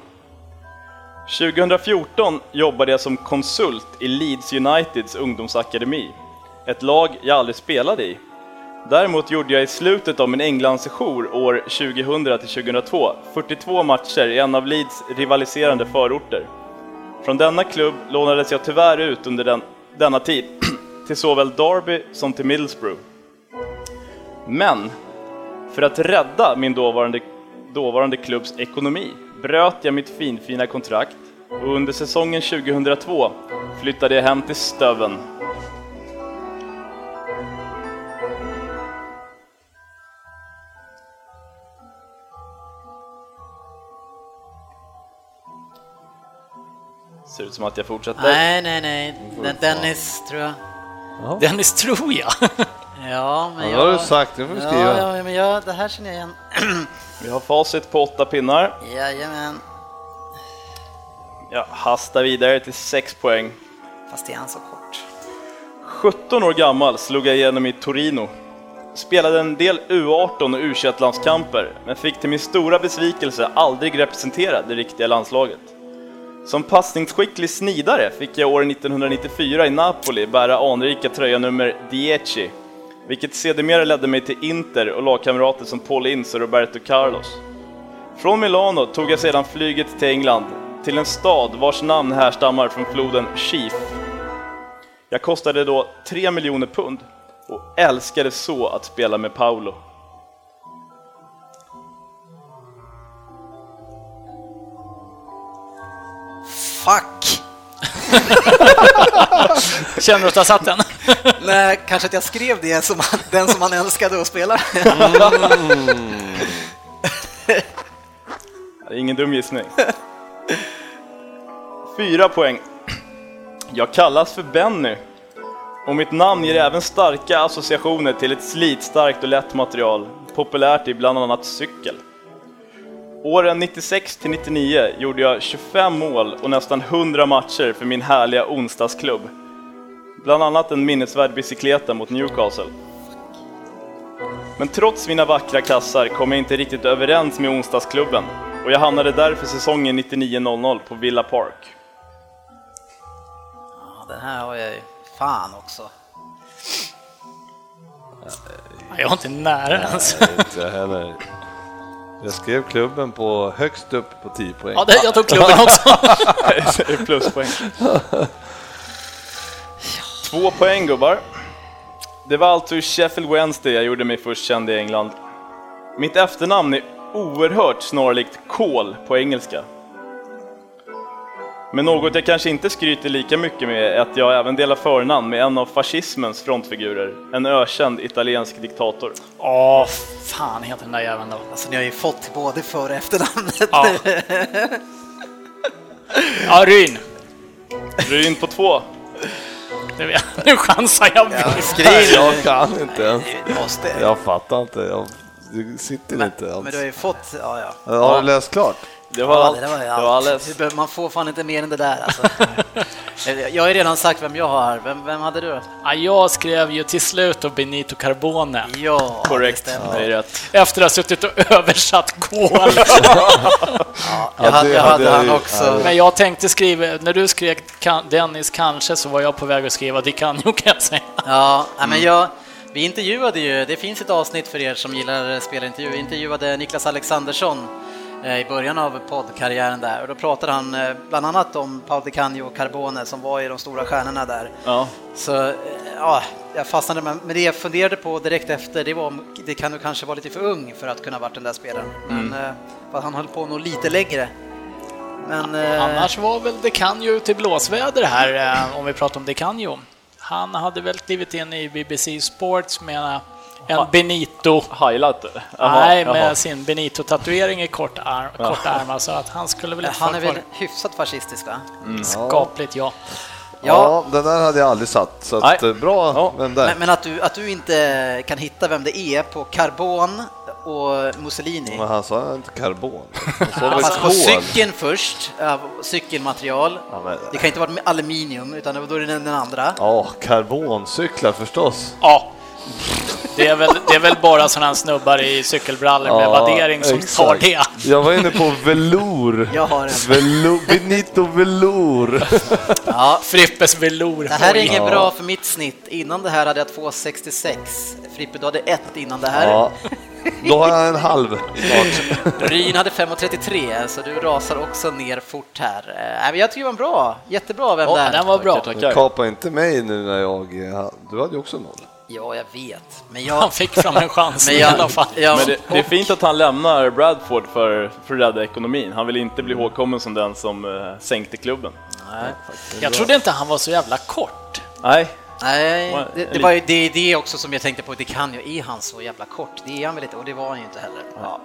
2014 jobbade jag som konsult i Leeds Uniteds ungdomsakademi, ett lag jag aldrig spelade i. Däremot gjorde jag i slutet av min Englandssejour år 2000-2002 42 matcher i en av Leeds rivaliserande förorter. Från denna klubb lånades jag tyvärr ut under den, denna tid till såväl Derby som till Middlesbrough. Men för att rädda min dåvarande, dåvarande klubbs ekonomi bröt jag mitt finfina kontrakt och under säsongen 2002 flyttade jag hem till Stöven. Ser ut som att jag fortsätter. Nej, nej, nej. Den Dennis, tror jag. Dennis tror jag. Ja, men Ja, jag... det har du sagt, det får du skriva. Ja, ja, men jag, det här känner jag igen. Vi har facit på åtta pinnar. Jajamän. Jag hastar vidare till 6 poäng. Fast är han så kort? 17 år gammal slog jag igenom i Torino. Spelade en del U18 och U21-landskamper, men fick till min stora besvikelse aldrig representera det riktiga landslaget. Som passningsskicklig snidare fick jag år 1994 i Napoli bära anrika tröja nummer 10, vilket sedermera ledde mig till Inter och lagkamrater som Paul Ince och Roberto Carlos. Från Milano tog jag sedan flyget till England, till en stad vars namn härstammar från floden Sheaf. Jag kostade då 3 miljoner pund och älskade så att spela med Paolo. Fuck! Känner du att du har satt den? Nej, kanske att jag skrev det som han, den som han älskade att spela. Ingen dum gissning. Fyra poäng. Jag kallas för Benny. Och mitt namn ger även starka associationer till ett slitstarkt och lätt material, populärt i bland annat cykel. Åren 96 till 99 gjorde jag 25 mål och nästan 100 matcher för min härliga onsdagsklubb. Bland annat en minnesvärd bicykleta mot Newcastle. Men trots mina vackra kassar kom jag inte riktigt överens med onsdagsklubben och jag hamnade därför säsongen 99-00 på Villa Park. Ja, den här har jag ju fan också. Jag var inte nära ens. Nej, inte heller. Jag skrev klubben på högst upp på 10 poäng. Ja, det, jag tog klubben också. Pluspoäng. Två poäng gubbar. Det var alltså i Sheffield Wednesday jag gjorde mig först känd i England. Mitt efternamn är oerhört snarlikt kol på engelska. Men något jag kanske inte skryter lika mycket med är att jag även delar förnamn med en av fascismens frontfigurer, en ökänd italiensk diktator. Åh, fan heter den där jäveln då? Alltså ni har ju fått både för och efternamnet. Ja. Ja, Ryn. Ryn på två. Nu chansar jag. Ja, skriv! Jag kan inte ens. Måste. Jag fattar inte. Jag, sitter inte alls. Men du har ju fått, ja ja. Har du läst klart? Det var Ja, allt. det var ju Det allt. var. Det behöver- Man får fan inte mer än det där alltså. Jag har ju redan sagt vem jag har. Vem, vem hade du? Ja, jag skrev ju till slut då Benito Carbone Ja, Korrekt, det det stämmer. är rätt. efter att ha suttit och översatt kol. Jag hade, det jag hade han också. Men jag tänkte skriva, när du skrev Dennis kanske så var jag på väg att skriva Di Canio kan jag säga. Ja, Mm. men jag, vi intervjuade ju, det finns ett avsnitt för er som gillar spelarintervju, vi intervjuade Niklas Alexandersson i början av poddkarriären där och då pratade han eh, bland annat om Paul Di Canio och Carbone som var i de stora stjärnorna där. Ja. Så eh, ja, jag fastnade med, men det jag funderade på direkt efter det var om det kan nog kanske vara lite för ung för att kunna varit den där spelaren. Men Mm. eh, att han höll på nog lite längre. Men eh, Annars var väl Di Canio ute i blåsväder här, eh, om vi pratar om Di Canio. Han hade väl klivit in i BBC Sports med en Benito, Highlight? Jaha, nej, jaha. med sin Benito-tatuering i kort arm, korta ärmar, så att han skulle väl han är väl kvar. hyfsat fascistisk va? Skapligt, ja. Ja, den där hade jag aldrig satt. Så att, bra, Ja. vem där? Men, men att, du, att du inte kan hitta vem det är på Carbon och Mussolini. Men han sa inte karbon. Han sa Fast på cykeln först, ja, cykelmaterial. Ja, men- Det kan inte vara med aluminium, utan det var då är det den den andra. Ja, karboncyklar förstås. Ja. Det är väl, det är väl bara sådana här snubbar i cykelbrallor med Ja, vaddering som exakt. tar det. Jag var inne på velour. Jag har en. Velour. Benito velour. Ja, Frippes velour. det här är inget Ja. bra för mitt snitt. Innan det här hade jag 2,66. Frippe, du hade ett innan det här. Ja, då har jag en halv snart. Ryn hade 5,33, så du rasar också ner fort här. Men jag tycker det var bra. Jättebra vem Ja, det är. den var bra. Tackar. Kapa inte mig nu när jag... Du hade ju också noll. Ja, jag vet. Men Han jag... fick fram en chans Men i jag, alla fall. ja, Men det, det är fint att han lämnar Bradford för, för att rädda ekonomin. Han vill inte bli ihågkommen som den som eh, sänkte klubben. nej. Jag trodde inte han var så jävla kort. Nej, Nej, det, det var ju det, är det också som jag tänkte på. Det kan ju, är han så jävla kort? Det är han väl inte? Och det var han ju inte heller. Ja.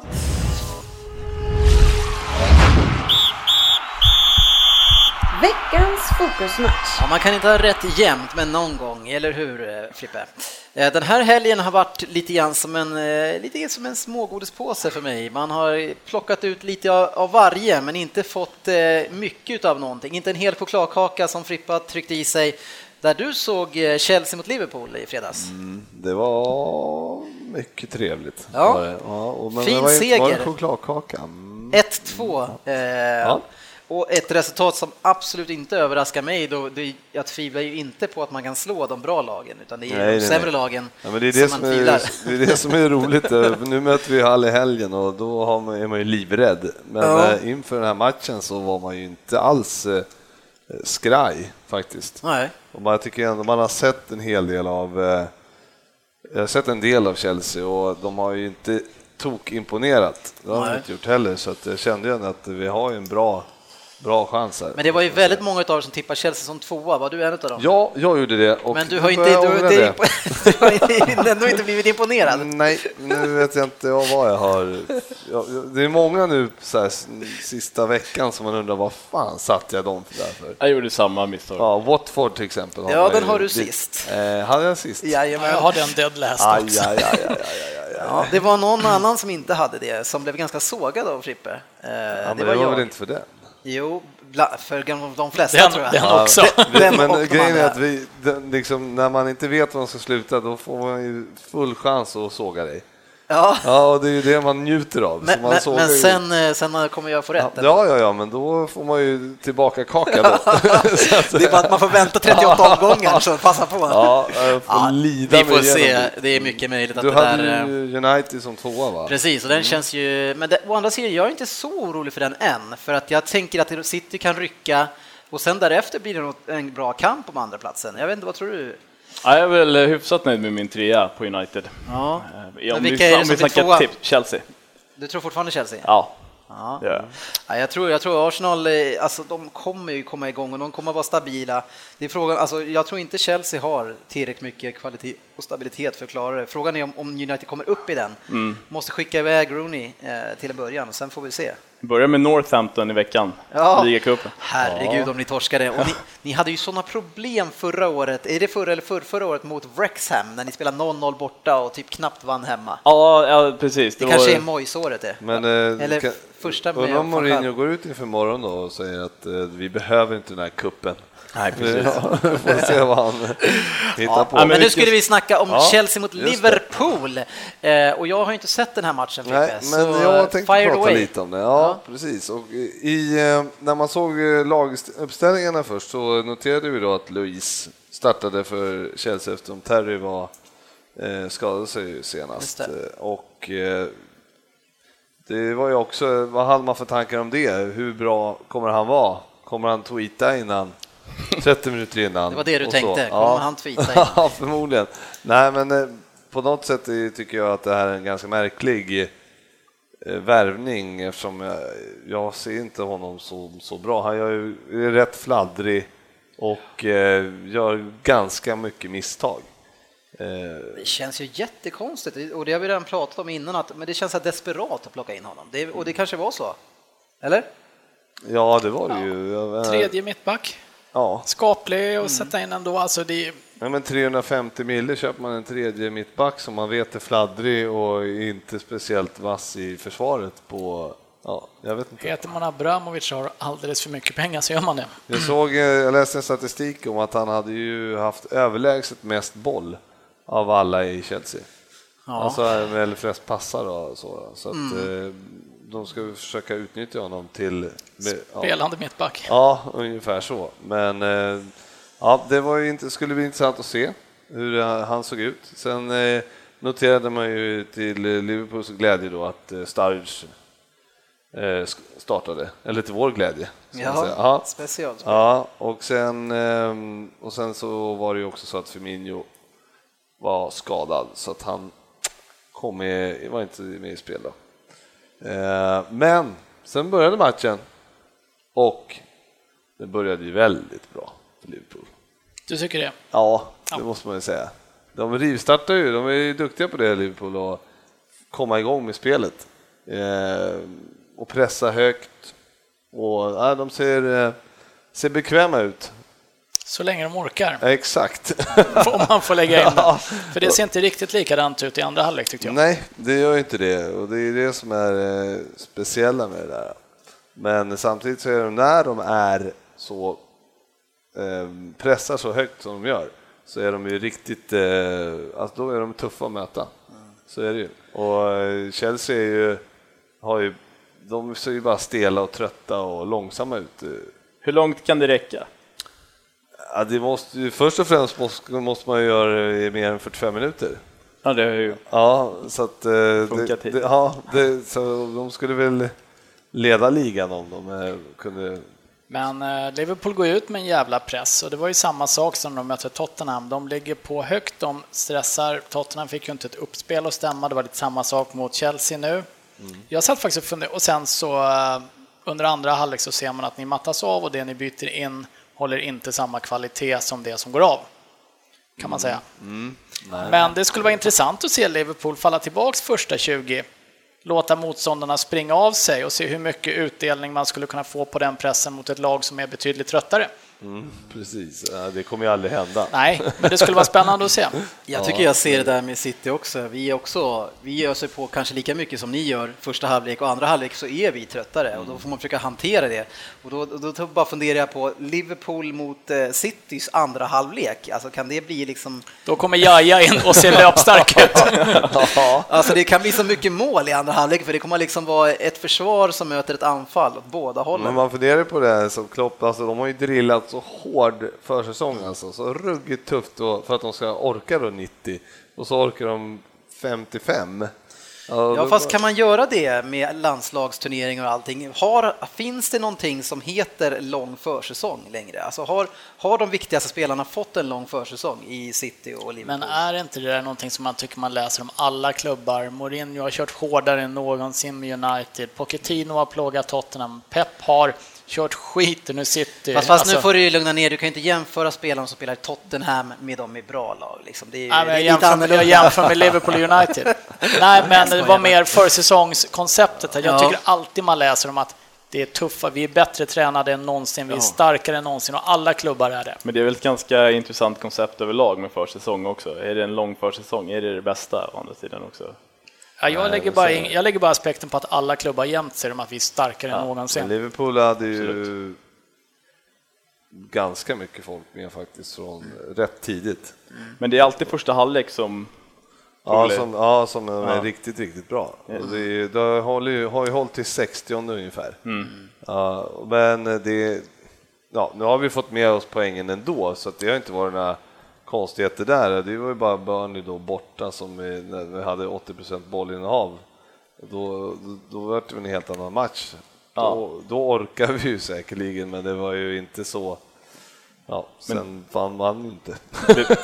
Veckans fokusmatch. Ja, man kan inte ha rätt jämt, men någon gång, eller hur eh, Frippe? Eh, Den här helgen har varit lite grann som en, eh, lite som en smågodispåse för mig. Man har plockat ut lite av, av varje, men inte fått eh, mycket av någonting. Inte en hel chokladkaka som Frippa tryckte i sig, där du såg Chelsea mot Liverpool i fredags. Det var mycket trevligt. Ja. Var ja och men Fin det var, seger. det chokladkaka? Mm. 1-2. Eh, Ja. Och ett resultat som absolut inte överraskar mig, då, det, jag tvivlar ju inte på att man kan slå de bra lagen, utan det är Nej, de sämre nej. lagen Ja, det, är det, som som man är, tvivlar. det är det som är roligt. Nu möter vi Hall i helgen och då man, är man ju livrädd. Men Ja. eh, inför den här matchen så var man ju inte alls eh, skraj faktiskt. Nej. Och man tycker ändå man har sett en hel del av eh, jag har sett en del av Chelsea och de har ju inte tok-imponerat. Det har de inte gjort heller, så att jag kände ju att vi har ju en bra, bra chans här. Men det var ju väldigt många av er som tippade Chelsea som tvåa, var du en av dem? Ja, jag gjorde det. Och Men du har, inte, du, det. du har ändå inte blivit imponerad. Nej, nu vet jag inte jag vad jag har. Det är många nu så här, sista veckan som man undrar vad fan satt jag dem för där för? Jag gjorde samma misstag. Ja, Watford till exempel. Ja, den har du det- sist. Eh, hade jag sist? Ja, jag har den dead last Aj, också. aj, aj, aj, aj, aj, aj. Ja, det var någon annan som inte hade det, som blev ganska sågad av Frippe. Eh, Ja, det men var det var jag. väl inte för det. Jo, för de flesta Den, tror jag. den Ja, också. Den och Men grejen är att vi, den, liksom, när man inte vet var man ska sluta, då får man ju full chans att såga dig. Ja, Ja, och det är ju det man njuter av. men, men, men sen, eh, sen kommer jag få rätt. eller? Ja, ja, ja, men då får man ju tillbaka kaka då. Det är bara att man får vänta 38 omgångar, så passa på. Ja, får Ja, lida vi får se. igenom det. Är mycket möjligt att Du det hade där... eh, ju United som tvåa va? Precis, och den känns ju... Men det, å andra sidan, jag är inte så orolig för den än, för att jag tänker att City kan rycka och sen därefter blir det en bra kamp om andra platsen. Jag vet inte, vad tror du? Ja, jag är väl hyfsat nöjd med min trea på United. Ja. Eh, Om vilka vi, är det om som vi snackar tipp, Chelsea. Du tror fortfarande Chelsea? Ja, Ja. jag. Ja, jag, tror, jag tror Arsenal, eh, alltså, de kommer ju komma igång och de kommer vara stabila. Det är frågan, alltså, jag tror inte Chelsea har tillräckligt mycket kvalitet och stabilitet för att klara det. Frågan är om, om United kommer upp i den. Mm. Måste skicka iväg Rooney eh, till en början, sen får vi se. Börjar med Northampton i veckan, Ja. ligacupen. Herregud om ni torskade. Och ni, ni hade ju sådana problem förra året, är det förra eller förra, förra året mot Wrexham när ni spelade 0-0 borta och typ knappt vann hemma. Ja, ja precis. Det var- kanske är Moyes-året det. Men, eh, Eller kan- första med Undrar om Mourinho går ut inför morgon då och säger att eh, vi behöver inte den här kuppen. Nej, precis. Ja, får se vad han hittar på. Ja, men, men nu skulle vi snacka om Ja, Chelsea mot. Liverpool. Eh, och jag har inte sett den här matchen, Nej, Frippe, men så jag tänkte prata away. lite om det. Ja, precis. Och i, eh, när man såg eh, laguppställningarna först så noterade vi då att Luis startade för Chelsea eftersom Terry var eh, skadade sig senast. Och eh, det var ju också, vad hade man för tankar om det? Hur bra kommer han vara? Kommer han tweeta innan? 30 minuter innan? Det var det du så? tänkte. Kommer han tweeta in? Ja, förmodligen. Nej, men eh, på något sätt tycker jag att det här är en ganska märklig eh, värvning eftersom jag, jag ser inte honom så, så bra. Han gör ju, är rätt fladdrig och eh, gör ganska mycket misstag. Eh, Det känns ju jättekonstigt och det har vi redan pratat om innan, att, men det känns så desperat att plocka in honom. Det, och det kanske var så? Eller? ja, det var det ju. Jag menar- Tredje mittback. Ja, Skaplig att sätta in ändå. Alltså det, Nej, men 350 mille köper man en tredje mittback som man vet är fladdrig och inte speciellt vass i försvaret på, ja, jag vet inte. heter man Abramovic och har alldeles för mycket pengar så gör man det. Jag såg, eh, jag läste en statistik om att han hade ju haft överlägset mest boll av alla i Chelsea. Alltså eller flest passar och så. Så att eh, de ska ju försöka utnyttja honom till... med- ja. Spelande mittback. Ja, ungefär så. Men eh, ja, det var ju inte, skulle bli intressant att se hur han såg ut. Sen eh, noterade man ju till Liverpools glädje då att eh, Sturridge startade, eller till vår glädje. säga. Ja, Ja. special. Ja, och sen, och sen så var det ju också så att Firmino var skadad så att han kom med, var inte med i spel då. Eh, Men sen började matchen och det började ju väldigt bra för Liverpool. Du tycker det? Ja, det måste man ju säga. De rivstartar ju, de är ju duktiga på det Liverpool och komma igång med spelet. Eh, och pressa högt. Och ja, de ser, eh, ser bekväma ut. Så länge de orkar, exakt. om man får lägga in det. För det ser inte riktigt likadant ut i andra halvlek tyckte jag. Nej, det gör ju inte det och det är det som är eh, speciella med det där. Men samtidigt så är de, när de är så eh, pressar så högt som de gör så är de ju riktigt, eh, alltså då är de tuffa att möta. Så är det ju. Och Chelsea är ju, har ju de ser ju bara stela och trötta och långsamma ut. Hur långt kan det räcka? Ja, det måste, ju- först och främst måste, måste man ju göra det i mer än 45 minuter. Ja, det har ju... Ja, så att... eh, Det, det, ja, det, så de skulle väl leda ligan om de eh, kunde... Men eh, Liverpool går ut med en jävla press och det var ju samma sak som de mötte Tottenham. De ligger på högt, de stressar. Tottenham fick ju inte ett uppspel att stämma. Det var lite samma sak mot Chelsea nu. Jag satt faktiskt och funderade och sen så under andra halvlek så ser man att ni mattas av och det ni byter in håller inte samma kvalitet som det som går av. Kan man säga. Men det skulle vara intressant att se Liverpool falla tillbaks första 20 låta motståndarna springa av sig och se hur mycket utdelning man skulle kunna få på den pressen mot ett lag som är betydligt tröttare. Precis, ja, det kommer ju aldrig hända. Nej, men det skulle vara spännande att se. Jag tycker jag ser det där med City också. Vi är också, vi gör sig på kanske lika mycket som ni gör första halvlek och andra halvlek så är vi tröttare och då får man försöka hantera det. Och då, då, då bara funderar jag på Liverpool mot eh, Citys andra halvlek. Alltså kan det bli liksom, Då kommer Jaja in och ser löpstark ut. alltså det kan bli så mycket mål i andra halvlek för det kommer liksom vara ett försvar som möter ett anfall åt båda hållen. Men man funderar på det här som Klopp, alltså de har ju drillat så hård försäsong alltså, så ruggigt tufft då, för att de ska orka då 90 och så orkar de 55. Ja, fast kan man göra det med landslagsturneringar och allting? Har, finns det någonting som heter lång försäsong längre? Alltså har, har de viktigaste spelarna fått en lång försäsong i City och Liverpool? Men är inte det där någonting som man tycker man läser om alla klubbar? Mourinho har kört hårdare än någonsin med United. Pochettino har plågat Tottenham. Pep har kört skit nu City. Fast, fast nu Alltså- får du ju lugna ner du kan ju inte jämföra spelarna som spelar i Tottenham med dem i bra lag. Liksom. Det är, Nej, men det är jag, jämför, annorlunda. jag jämför med Liverpool och United. Nej, men det var mer försäsongskonceptet. Jag Ja. tycker alltid man läser om att det är tuffa, vi är bättre tränade än någonsin, vi är starkare än någonsin och alla klubbar är det. Men det är väl ett ganska intressant koncept överlag med försäsong också. Är det en lång försäsong? Är det det bästa å andra sidan också? Ja, jag, lägger bara in, jag lägger bara aspekten på att alla klubbar jämt ser om att vi är starkare än Men någonsin. Liverpool hade ju ganska mycket folk med faktiskt från rätt tidigt. Men det är alltid första halvlek som... Ja, som, ja, som är Ja. riktigt, riktigt bra. Och det, det har ju, har ju hållit till 60 ungefär. Ja, men det, ja, nu har vi fått med oss poängen ändå, så att det har inte varit några konstigheter där. Det var ju bara Burnley då borta som vi, när vi hade 80 bollinnehav. Då, då, då var det en helt annan match. Då, då orkar vi ju säkerligen, men det var ju inte så. Ja, sen vann man ju inte. Det,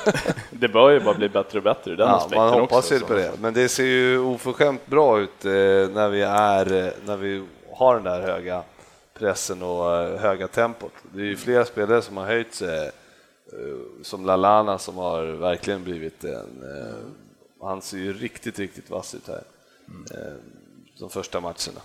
det bör ju bara bli bättre och bättre i den Ja, aspekten man hoppas också. ju på det, men det ser ju oförskämt bra ut eh, när vi är, eh, när vi har den där höga pressen och eh, höga tempot. Det är ju flera spelare som har höjt sig, som Lalana som har verkligen blivit en, eh, han ser ju riktigt, riktigt vass ut här, eh, de första matcherna.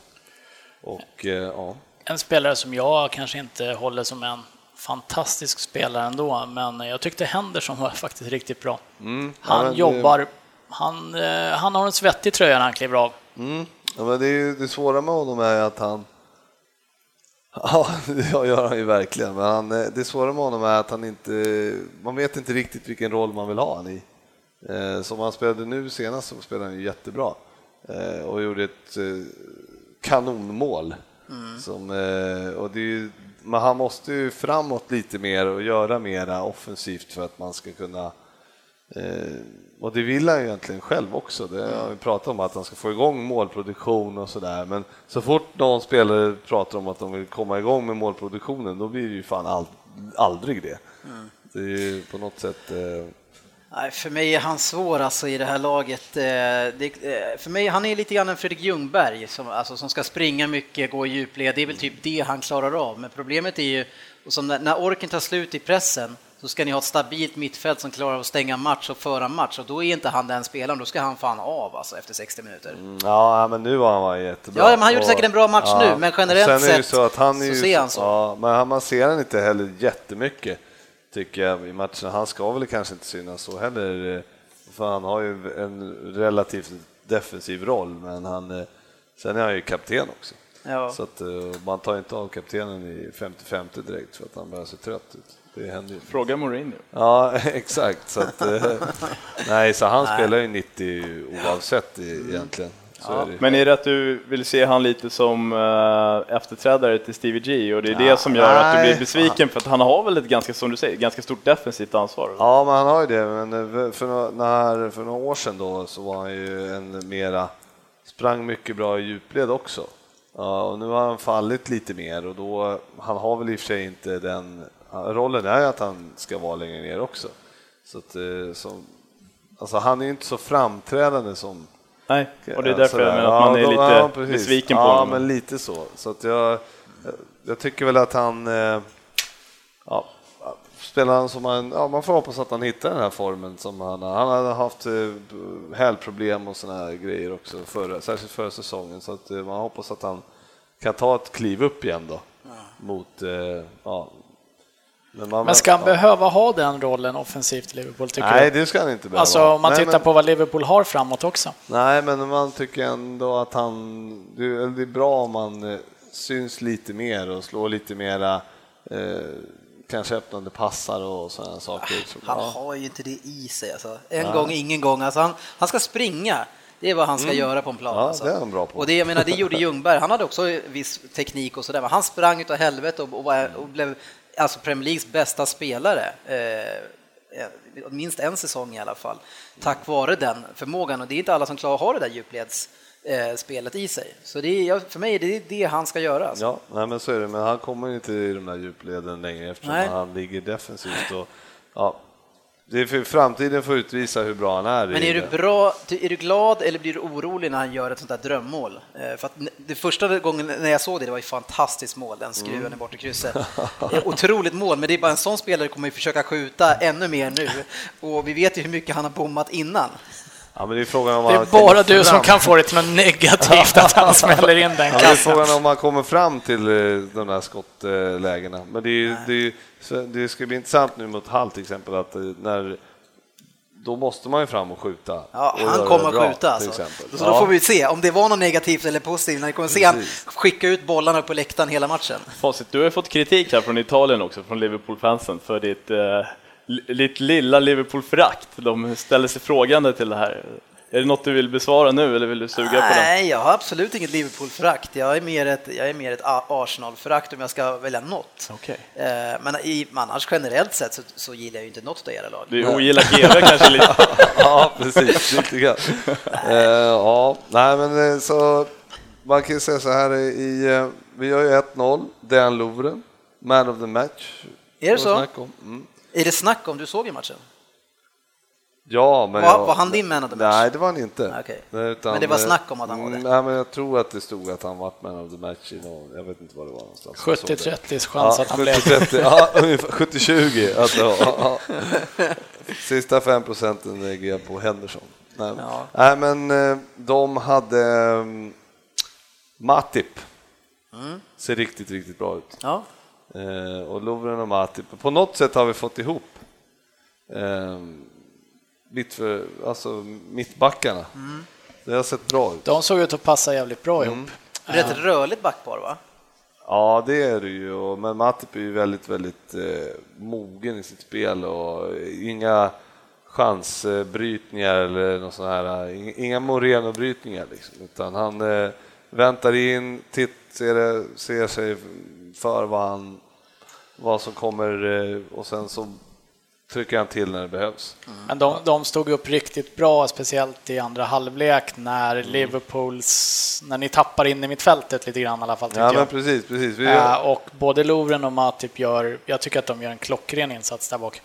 Och eh, ja, En spelare som jag kanske inte håller som en fantastisk spelare ändå, men jag tyckte Henderson var faktiskt riktigt bra. Mm, ja, Han det- jobbar, han, eh, han har en svettig tröja när han kliver av. Mm. Ja, men det, är ju, det svåra med honom är att han... Ja, det gör han ju verkligen. Men han, eh, det svåra med honom är att han inte... Man vet inte riktigt vilken roll man vill ha han i. Eh, Som han spelade nu senast så spelade han ju jättebra eh, och gjorde ett kanonmål. Som, eh, och det ju, men han måste ju framåt lite mer och göra mera offensivt för att man ska kunna Eh, och det vill han ju egentligen själv också. Det har vi pratat om att han ska få igång målproduktion och sådär. Men så fort någon spelare pratar om att de vill komma igång med målproduktionen, då blir det ju fan all, aldrig det. Det är ju på något sätt... Eh, Nej, för mig är han svår alltså i det här laget. Eh, det, eh, för mig, han är lite grann en Fredrik Ljungberg som, alltså, som ska springa mycket, gå i djupled. Det är väl typ det han klarar av. Men problemet är ju, och som när, när orken tar slut i pressen, så ska ni ha ett stabilt mittfält som klarar att stänga match och föra match och då är inte han den spelaren, då ska han fan av alltså efter 60 minuter. ja, men nu var han var jättebra. Ja, men han gjorde Och- säkert en bra match nu, men generellt sett så, att han är så ser han så. Ja, men man ser han inte heller jättemycket, tycker jag, i matchen. Han ska väl kanske inte synas så heller, eh, för han har ju en relativt defensiv roll, men han, eh, sen är han ju kapten också. Ja. Så att, eh, man tar inte av kaptenen i 55 direkt för att han börjar se trött ut. Det händer ju. Fråga Mourinho. Ja, exakt. Så att, eh, nej, så han spelar ju 90 oavsett i, egentligen. Så är det. Men är det att du vill se han lite som uh, efterträdare till Stevie G och det är det som gör att du nej. blir besviken för att han har väl ett ganska, som du säger, ganska stort defensivt ansvar? Ja, men han har ju det. Men eh, för, några- när, för några år sedan då så var han ju en mera, sprang mycket bra i djupled också. Ja, och nu har han fallit lite mer och då, han har väl i och för sig inte den, rollen är att han ska vara längre ner också. Så att, eh, som, alltså han är ju inte så framträdande som Nej, och det är därför jag Sådär. menar att man är lite ja, precis. besviken på ja, honom. men lite så. Så att jag, jag tycker väl att han, eh, ja, spelar han som han, ja, man får hoppas att han hittar den här formen som han har. Han hade haft eh, hälproblem och såna här grejer också, förra, särskilt förra säsongen, så att man hoppas att han kan ta ett kliv upp igen då mot, ja. Men, man, Men ska han ja. behöva ha den rollen offensivt i Liverpool, tycker Nej, du? det ska han inte behöva. Alltså om man Nej, tittar men- på vad Liverpool har framåt också. Nej, men man tycker ändå att han... Det är bra om man eh, syns lite mer och slår lite mera eh, kanske öppnande passar och sådana saker. Så, Han ja. har ju inte det i sig. Alltså. En gång, ingen gång. Alltså, han, han ska springa. Det är vad han ska göra på en plan. Mm. Ja, alltså. det är han bra på. Och det, jag menar, det gjorde Ljungberg. Han hade också viss teknik och sådär, men han sprang utav helvete och, och, var, och blev alltså Premier Leagues bästa spelare. Eh, minst en säsong i alla fall. Tack vare den förmågan. Och det är inte alla som klarar att ha det där djupleds eh, spelet i sig. Så det är, för mig är det det han ska göra. Alltså. Ja, nej, men så är det. Men han kommer inte i de där djupleden längre eftersom Nej. han ligger defensivt. Och, ja, det är för framtiden får utvisa hur bra han är. Men i är du bra, är du glad eller blir du orolig när han gör ett sånt där drömmål? Eh, För att det första gången när jag såg det, det var ett fantastiskt mål, den skruven Mm. i bortre krysset. Eh, Otroligt mål, men det är bara en sån spelare kommer ju försöka skjuta ännu mer nu. Och vi vet ju hur mycket han har bommat innan. Ja, men det är frågan om Det är bara du som fram. kan få det till något negativt att han smäller in den Ja, det är frågan om man kommer fram till eh, de där skottlägena. Men det, är, det, är, det ska bli intressant nu mot Hall till exempel, att eh, när, då måste man ju fram och skjuta. Ja, och han kommer det att bra, skjuta alltså. Så då Ja. får vi se om det var något negativt eller positivt när vi kommer se han skicka ut bollarna på läktaren hela matchen. Facit, du har fått kritik här från Italien också, från Liverpool-fansen, för ditt, eh, ditt lilla Liverpool-förakt. De ställer sig frågande till det här. Är det något du vill besvara nu eller vill du suga på den? Nej, jag har absolut inget Liverpool-förakt. Jag är mer ett, jag är mer ett Arsenal-förakt om jag ska välja något. Okej. Eh, Men i, annars generellt sett så, så gillar jag ju inte något av era lag. Du ogillar GV kanske lite? ja, precis. Lite grann. Eh, ja, nej, men eh, så man kan ju säga så här i, eh, vi har ju 1-0, Dan Lovren, man of the match. Är det så? Mm. Är det snack om du såg i matchen? Ja, men Var- jag- var han din man of the match? Nej, det var han inte. Nej, utan, Men det var snack om att han var det? mm, Nej, men jag tror att det stod att han var man of the match i någon, jag vet inte vad det var någonstans. Jag såg det. 70-30 chans Ja, att han blev... 70-30, ja, ungefär 70-20. Alltså, ja, ja. Sista 5 procenten lägger jag på Henderson. Nej, Ja. nej men eh, de hade um, Matip. Mm. Ser riktigt, riktigt bra ut. Ja. Eh, och Lovren och Matip. På något sätt har vi fått ihop eh, mitt för, alltså mittbackarna. Mm. Det har sett bra ut. De såg ut att passa jävligt bra ihop. Mm. Rätt rörligt backpar va? Ja, det är det ju. Men Matip är ju väldigt, väldigt eh, mogen i sitt spel och inga chansbrytningar eller något sånt här. Inga- Inga Moreno-brytningar liksom, utan han eh, väntar in, titt, ser, det, ser sig för vad, han, vad som kommer eh, och sen så trycker han till när det behövs. Men de, de stod upp riktigt bra, speciellt i andra halvlek när Mm. Liverpools, när ni tappar in i mittfältet lite grann i alla fall Ja, men precis, precis. Eh, och både Lovren och Matip gör, jag tycker att de gör en klockren insats där bak.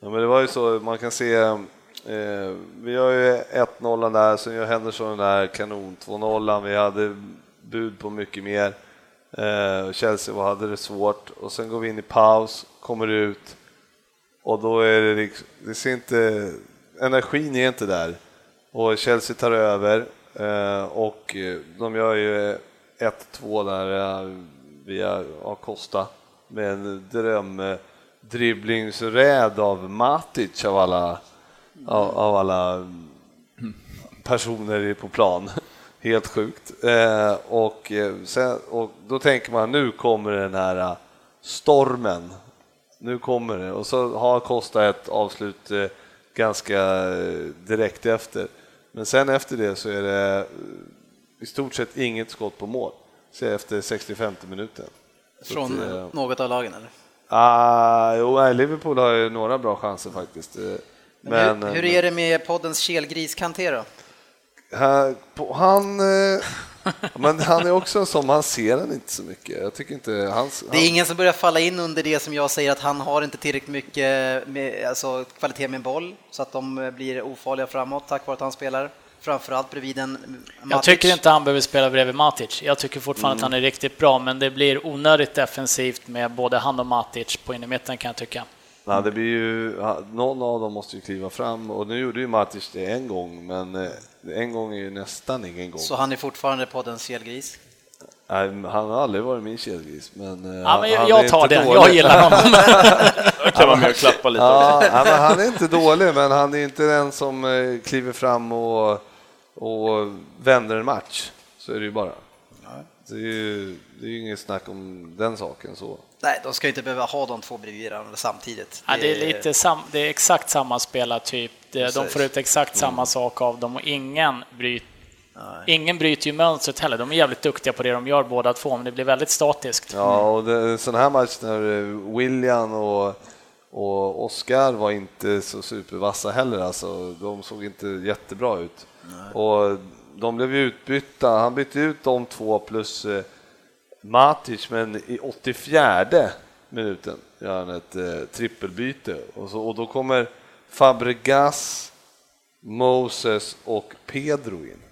Ja, men det var ju så, man kan se, eh, vi har ju 1-0 där, sen gör Henderson den där kanon 2-0, vi hade bud på mycket mer. Eh, Chelsea hade det svårt och sen går vi in i paus, kommer ut och då är det liksom, det ser inte, energin är inte där. Och Chelsea tar över eh, och eh, de gör ju 1-2 där eh, via Acosta med en dröm eh, dribblingsräd av Matic av alla, av, av alla personer på plan. Helt sjukt. Eh, och, eh, sen, och då tänker man nu kommer den här eh, stormen. Nu kommer det. Och så har Costa ett avslut eh, ganska eh, direkt efter. Men sen efter det så är det i stort sett inget skott på mål så efter 65 minuten. Från att, eh, något av lagen eller? Ah, jo, Liverpool har ju några bra chanser faktiskt. Men, Men, hur, hur är det med poddens kelgris Kanté då? Han, han, eh, men han är också en sån, man ser han inte så mycket. Jag tycker inte hans... Det är ingen som börjar falla in under det som jag säger att han har inte tillräckligt mycket med, alltså, kvalitet med en boll så att de eh, blir ofarliga framåt tack vare att han spelar framförallt bredvid en Matic. Jag tycker inte han behöver spela bredvid Matic. Jag tycker fortfarande att han är riktigt bra, men det blir onödigt defensivt med både han och Matic på innermitten kan jag tycka. Nej, det blir ju, någon av dem måste ju kliva fram och nu gjorde ju Matic det en gång, men eh, en gång är ju nästan ingen gång. Så han är fortfarande poddens kelgris. Nej, han har aldrig varit min kedgris, men, eh, Ja, men han jag är tar den, dålig. jag gillar honom. Då kan man med och klappa lite. Ja, han är inte dålig, men han är inte den som eh, kliver fram och, och vänder en match. Så är det ju bara. Det är ju det är ju inget snack om den saken så. Nej, de ska inte behöva ha de två bredvid varandra samtidigt. Ja, det, är lite sam, det är exakt samma spelartyp. De får ut exakt samma sak av dem och ingen bryter Ingen bryter ju mönstret heller. De är jävligt duktiga på det de gör båda två, men det blir väldigt statiskt. Ja, och det, en sån här match när William och, och Oscar var inte så supervassa heller, alltså, de såg inte jättebra ut. Och de blev ju utbytta, han bytte ut de två plus eh, Matic, men i 84 minuten gör han ett eh, trippelbyte. Och, så, och då kommer Fabregas, Moses och Pedro in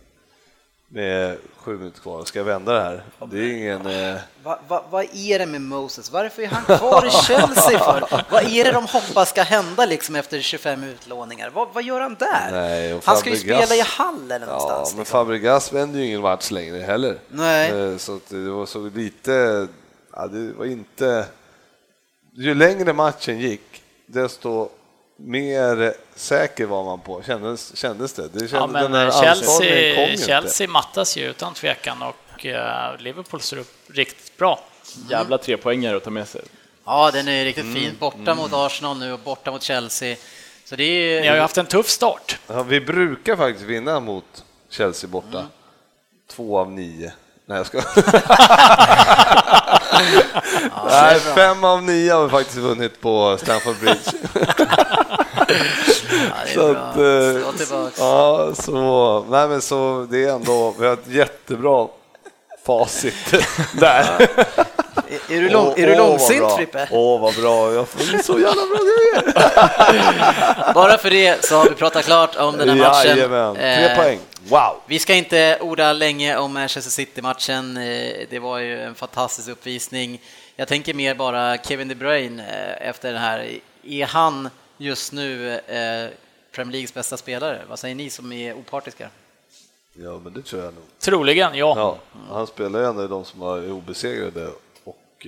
med sju minuter kvar. Ska jag vända det här? Det är ingen... Eh, Va, va, vad är det med Moses? Varför är han kvar i Chelsea för? Vad är det de hoppas ska hända liksom efter 25 utlåningar? Vad, vad gör han där? Nej, han ska ju spela i Hall eller Ja, någonstans. men liksom. Fabregas vänder ju ingen match längre heller. Nej. Eh, Så det var så lite, ja, det var inte... Ju längre matchen gick, desto mer säker var man på, kändes, kändes det. det kändes, Ja, men den Chelsea, Chelsea mattas ju utan tvekan och eh, Liverpool ser upp riktigt bra. Jävla tre poängare att ta med sig. Ja, den är riktigt Mm. fin. Borta mot Arsenal nu och borta mot Chelsea. Så det är... Ni har ju haft en tuff start. Ja, vi brukar faktiskt vinna mot Chelsea borta. Två av nio. Nej, jag ska... Nej, fem av nio har vi faktiskt vunnit på Stamford Bridge. Är Så att, eh. Ja, så, nej men så det är ändå, vi har ett jättebra facit där. Är, du, lång, är du långsint. Frippe? Åh, vad bra, jag får så jävla bra grejer. Bara för det så har vi pratat klart om den här matchen. Jajamän, tre Eh, poäng. Wow! Vi ska inte orda länge om Manchester City-matchen. Eh, Det var ju en fantastisk uppvisning. Jag tänker mer bara Kevin De Bruyne eh, efter den här. Är han just nu eh, Premier Leagues bästa spelare? Vad säger ni som är opartiska? Ja, men det tror jag nog. Troligen, ja. Ja, han spelar ju ändå de som är obesegrade och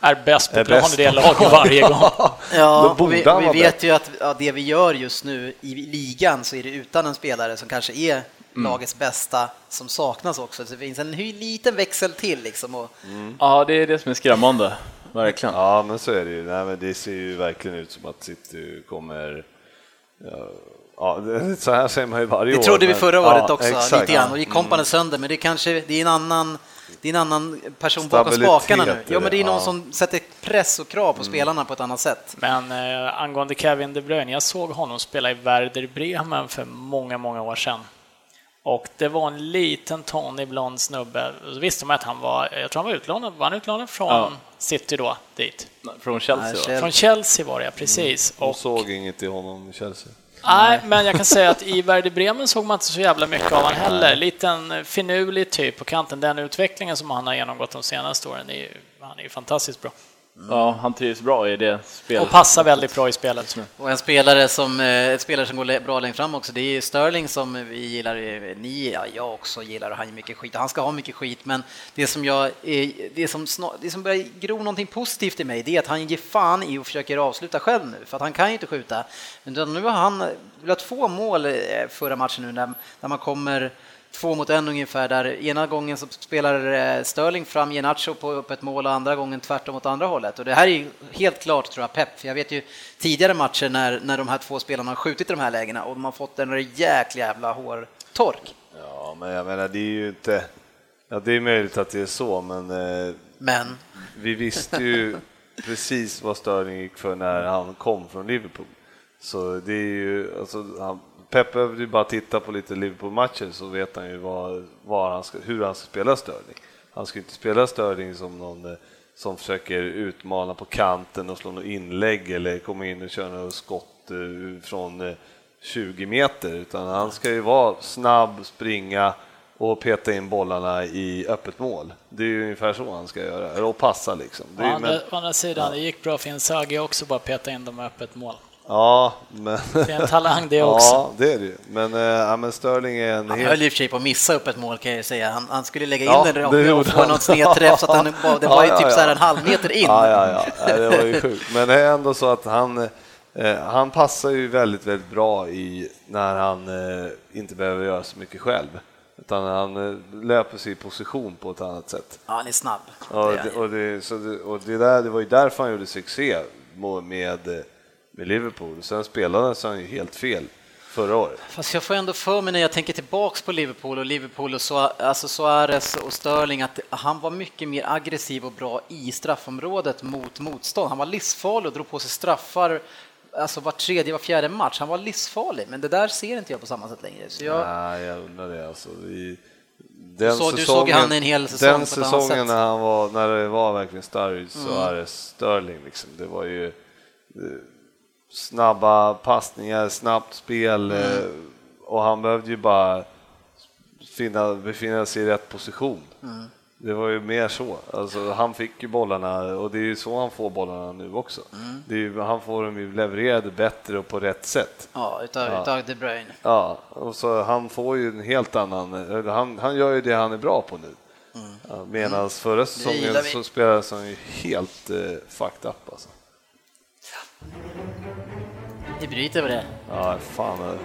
Är bäst på Är plan bäst. i det laget varje gång. Ja, vi, vi vet ju att ja, det vi gör just nu i ligan så är det utan en spelare som kanske är lagets bästa som saknas också. Så det finns en liten växel till liksom. Och, Ja, det är det som är skrämmande. Verkligen. ja, men så är det ju. Nej, men det ser ju verkligen ut som att City kommer Ja, så här säger man ju varje år. Det trodde vi men- förra året ja, också, exakt. lite grann, och gick kompani sönder, men det kanske det är en annan det är en annan person bakom spakarna nu. är Ja, men det är någon ja. som sätter press och krav på spelarna på ett annat sätt. Men eh, angående Kevin De Bruyne, jag såg honom spela i Werder Bremen för många, många år sedan. Och det var en liten tanig blond snubbe. Så visste man att han var, jag tror han var utlånad, var han utlånad från Ja. City då, dit? Från Chelsea Nej. Från Chelsea var det, precis. De Och, såg inget i honom i Chelsea. nej, men jag kan säga att i Werder Bremen såg man inte så jävla mycket av honom heller. Liten finurlig typ på kanten. Den utvecklingen som han har genomgått de senaste åren, är ju, han är ju fantastiskt bra. Ja, han trivs bra i det spelet. Och passar väldigt bra i spelet. Och en spelare som, eh, ett spelare som går bra längre fram också, det är Sterling som vi gillar, eh, ni, ja, jag också gillar och han ger mycket skit. Han ska ha mycket skit, men det som, jag, eh, det som, det som börjar gro någonting positivt i mig, det är att han ger fan i och försöker avsluta själv nu, för att han kan ju inte skjuta. Men nu har han velat två mål eh, förra matchen nu, när, när man kommer två mot en ungefär, där ena gången så spelar eh, Sterling fram Genacho på upp ett mål och andra gången tvärtom åt andra hållet. Och det här är ju helt klart, tror jag, pepp. För jag vet ju tidigare matcher när, när de här två spelarna har skjutit i de här lägena och de har fått en rejäk jävla hårtork. Ja, men jag menar, det är ju inte... Ja, det är möjligt att det är så, men eh, Men vi visste ju precis vad Sterling gick för när han kom från Liverpool. Så det är ju, alltså, han, Pep behöver ju bara titta på lite Liverpool-matcher så vet han ju vad, vad han ska, hur han ska spela Sterling. Han ska inte spela Sterling som någon eh, som försöker utmana på kanten och slå något inlägg eller komma in och köra något skott eh, från eh, 20 meter, utan han ska ju vara snabb, springa och peta in bollarna i öppet mål. Det är ju ungefär så han ska göra, och passa liksom. Det Å är ju, andra, men, å andra sidan, det gick bra för Inzaghi också bara peta in dem i öppet mål. Ja, men... Det är en talang det också. Ja, det är det ju. Men, ja, men Sterling är en han helt... höll i och för sig på att missa upp ett mål kan jag ju säga. Han, han skulle lägga in Ja, den det och, få han. någon snedträff så att han, var- det var ju Ja, typ ja, så här en halv meter in. Ja, ja, ja. Det var ju sjukt. Men det är ändå så att han, eh, han passar ju väldigt, väldigt bra i när han eh, inte behöver göra så mycket själv. Utan han eh, löper sig i position på ett annat sätt. Ja, han är snabb. Och Det och det, så det, och det, där, det var ju därför han gjorde succé med, med Liverpool. Sen spelade han ju helt fel förra året. Fast jag får ändå för mig när jag tänker tillbaks på Liverpool och Liverpool och så, alltså Suarez och Sterling att han var mycket mer aggressiv och bra i straffområdet mot motstånd. Han var livsfarlig och drog på sig straffar alltså var tredje, var fjärde match. Han var livsfarlig, men det där ser inte jag på samma sätt längre. Så jag, Nej, jag undrar det. Alltså, i, den Så du såg han en hel säsong den säsongen när, han var, när det var verkligen Mm. Suarez, Sterling, liksom, det var ju snabba passningar, snabbt spel Mm. eh, och han behövde ju bara finna, befinna sig i rätt position. Mm. Det var ju mer så. Alltså, han fick ju bollarna och det är ju så han får bollarna nu också. Mm. Ju, han får dem ju levererade bättre och på rätt sätt. ja, utav, Ja. utav De Bruyne. Ja, och så han får ju en helt annan, han, han gör ju det han är bra på nu. Ja, Medan förra säsongen så spelades han ju helt eh, fucked up alltså. Vi bryter på det. Ja, fan,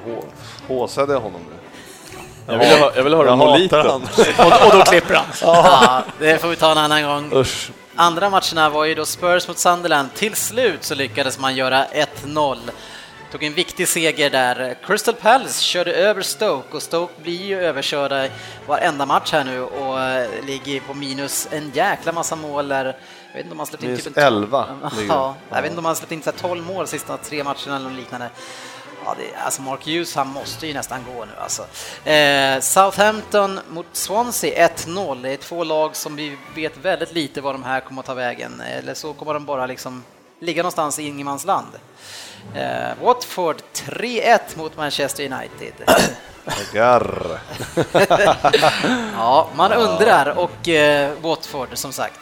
håsade jag honom nu? Jag vill, ha, jag vill höra Molito. Och, och då klipper han. Ja, det får vi ta en annan gång. Usch. Andra matcherna var ju då Spurs mot Sunderland. Till slut så lyckades man göra 1-0. Tog en viktig seger där. Crystal Palace körde över Stoke och Stoke blir ju överkörda varenda match här nu och eh, ligger på minus en jäkla massa mål där. Vet inte om man släppt in typ en 11 ligger Ja, jag vet inte om man släppt in så här 12 mål sista tre matcherna eller något liknande. Ja, det, alltså Mark Hughes, han måste ju nästan gå nu alltså. Eh, Southampton mot Swansea 1-0. Det är två lag som vi vet väldigt lite var de här kommer att ta vägen. Eller så kommer de bara liksom ligga någonstans i ingenmansland. Eh, Watford 3-1 mot Manchester United. Garr. Ja, man undrar och eh, Watford som sagt.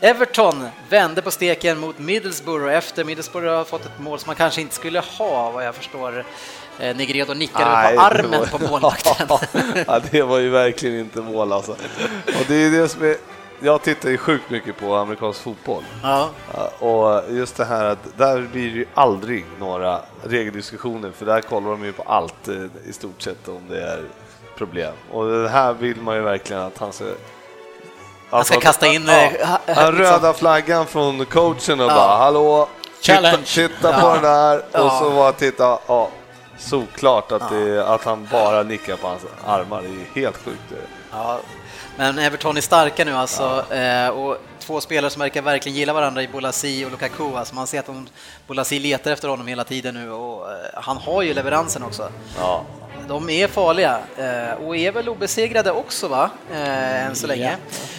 Everton vände på steken mot Middlesbrough efter Middlesbrough har fått ett mål som man kanske inte skulle ha vad jag förstår. Eh, Negredo nickade Nej, på armen var- på målvakten. ja, det var ju verkligen inte mål alltså. Och det är det som är, jag tittar ju sjukt mycket på amerikansk fotboll. ja. Och just det här att där blir det ju aldrig några regeldiskussioner för där kollar de ju på allt eh, i stort sett om det är problem. Och det här vill man ju verkligen att han ska... Han ska kasta in, ja, eh, ha- den liksom- röda flaggan från coachen och Ja. bara hallå, titta, Challenge. titta Ja. på den där och så bara titta, ja, såklart att, det, att han bara nickar på hans armar, det är helt sjukt men Everton är starka nu alltså eh, och två spelare som verkar verkligen gilla varandra i Bolasi och Lukaku. Alltså man ser att de, Bolasi letar efter honom hela tiden nu och eh, han har ju leveransen också. Ja. De är farliga eh, och är väl obesegrade också va, eh, än så länge.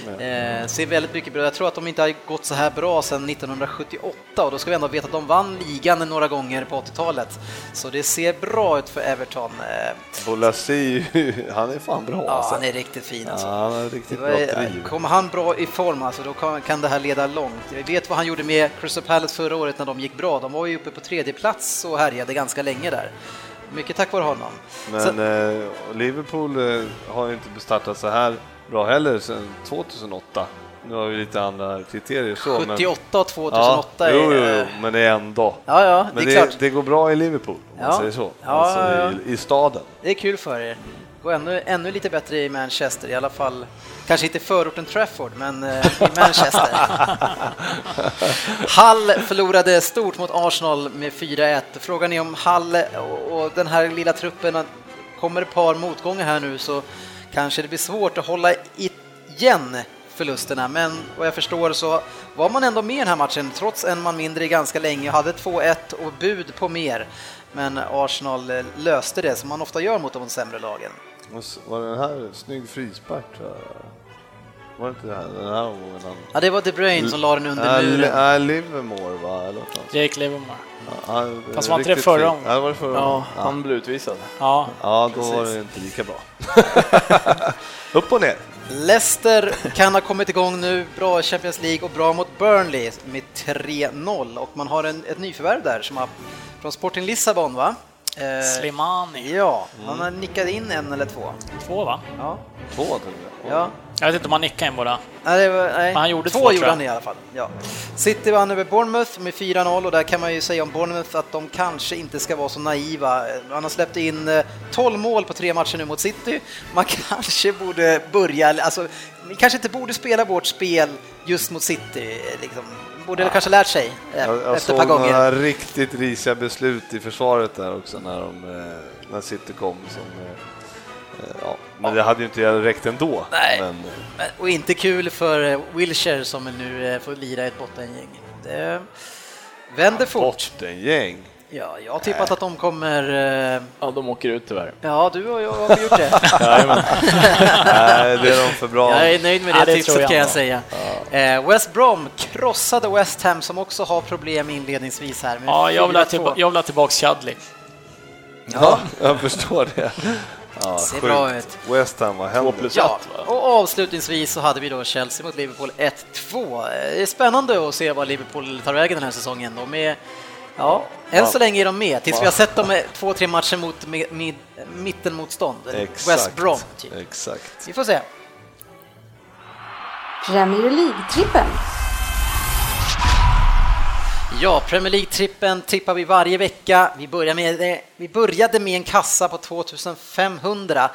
Eh, ser väldigt mycket bra Jag tror att de inte har gått så här bra sedan 1978 och då ska vi ändå veta att de vann ligan några gånger på 80-talet. Så det ser bra ut för Everton. Eh, Bolasi, han är fan bra ja, alltså. han är riktigt fin alltså. Ja, han Det riktigt var- bra. Kommer han bra i form alltså, då kan, kan det här leda långt. Vi vet vad han gjorde med Crystal Palace förra året när de gick bra. De var ju uppe på tredje plats och härjade ganska länge där. Mycket tack vare honom. Men eh, Liverpool eh, har ju inte startat så här bra heller sedan 2008. Nu har vi lite andra kriterier så. 78 och men, 2008 ja, är... jo, jo, jo, men det är ändå. Ja, ja, men det det, det går bra i Liverpool, om Ja. man säger så. Ja, alltså. I, i staden. Det är kul för er. Går ännu, ännu lite bättre i Manchester, i alla fall. Kanske inte förorten Trafford, men eh, i Manchester. Hull förlorade stort mot Arsenal med 4-1. Frågan är om Hull och, den här lilla truppen, kommer ett par motgångar här nu så kanske det blir svårt att hålla igen förlusterna, men vad jag förstår så var man ändå med i den här matchen trots en man mindre ganska länge hade 2-1 och bud på mer. Men Arsenal eh, löste det som man ofta gör mot de sämre lagen. Var den här snygg frispark tror jag? Var det inte det här, den här omgången? han- Ja, det var De Bruyne som la den under muren. Nej, Livermore va? Eller vad fan? Jake Livermore. Ja, han- Fast var inte det förra fin. gången? Ja, det var det förra Ja, gången. han blev utvisad. Ja, Ja, då Precis. var det inte lika bra. Upp och ner. Leicester kan ha kommit igång nu, bra i Champions League och bra mot Burnley med 3-0 och man har en, ett nyförvärv där som har från Sporting Lissabon va? Eh, Slimani. Ja, han har nickat in en eller två. Två va? Ja. Två tror jag. ja. Jag vet inte om han nickade in båda. Nej, det var, nej. Men han gjorde två, två, gjorde han i alla fall. Ja. City vann över Bournemouth med 4-0 och där kan man ju säga om Bournemouth att de kanske inte ska vara så naiva. Han har släppt in eh, 12 mål på tre matcher nu mot City. Man kanske borde börja, alltså, kanske inte borde spela vårt spel just mot City. Liksom. Borde kanske lärt sig eh, Jag, jag efter ett såg par gånger. några riktigt risiga beslut i försvaret där också när, de, eh, när City kom. Som, eh, ja. Men det hade ju inte räckt ändå. Nej. Men, Och inte kul för Wilshire som nu får lira ett bottengäng. Det vänder fort. Bottengäng. Ja, jag har tippat att de kommer... eh, Ja, de åker ut tyvärr. Ja, du och jag har gjort det. Nej, det är de för bra. Jag är nöjd med det, Ja, det tipset jag kan jag ändå. säga. Eh, West Brom krossade West Ham som också har problem inledningsvis här. med Ja, jag vill ha, 4-2. tillba- jag vill ha tillbaka Chadley. Ja, jag förstår det. Ja, Ser bra ut. West Ham, vad händer? plus Ja, ett, va? och avslutningsvis så hade vi då Chelsea mot Liverpool 1-2. Eh, Det är spännande att se vad Liverpool tar vägen den här säsongen. De är, ja, än så länge är de med, tills vi har sett dem i två, tre matcher mot med, med, mittenmotstånd. Exakt. West Brom, typ. Exakt. Vi får se. Premier League-trippen. Ja, Premier League-trippen tippar vi varje vecka. Vi, börjar med, vi började med en kassa på 2500 eh,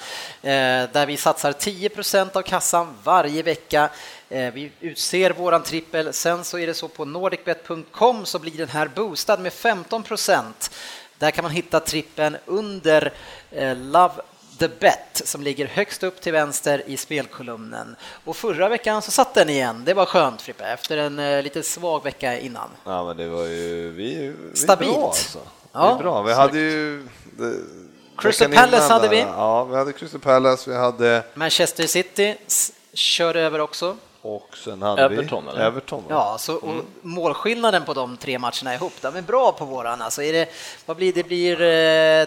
där vi satsar 10% av kassan varje vecka. Eh, vi utser våran trippel. Sen så är det så på nordicbet.com så blir den här boostad med 15% Där kan man hitta trippen under eh, Love The Bet som ligger högst upp till vänster i spelkolumnen. Och förra veckan så satt den igen. Det var skönt Frippe, efter en eh, lite svag vecka innan. Ja, men det var ju... Vi, vi Stabilt. bra alltså. Ja, vi är bra. Vi hade ju... Det, Crystal Palace innan hade vi. Ja, vi hade Crystal Palace, vi hade... Manchester City körde över också. Och sen hade Everton, vi... eller? Everton? Ja, så, och målskillnaden på de tre matcherna ihop, de är bra på våran. Alltså är det, vad blir det? blir eh,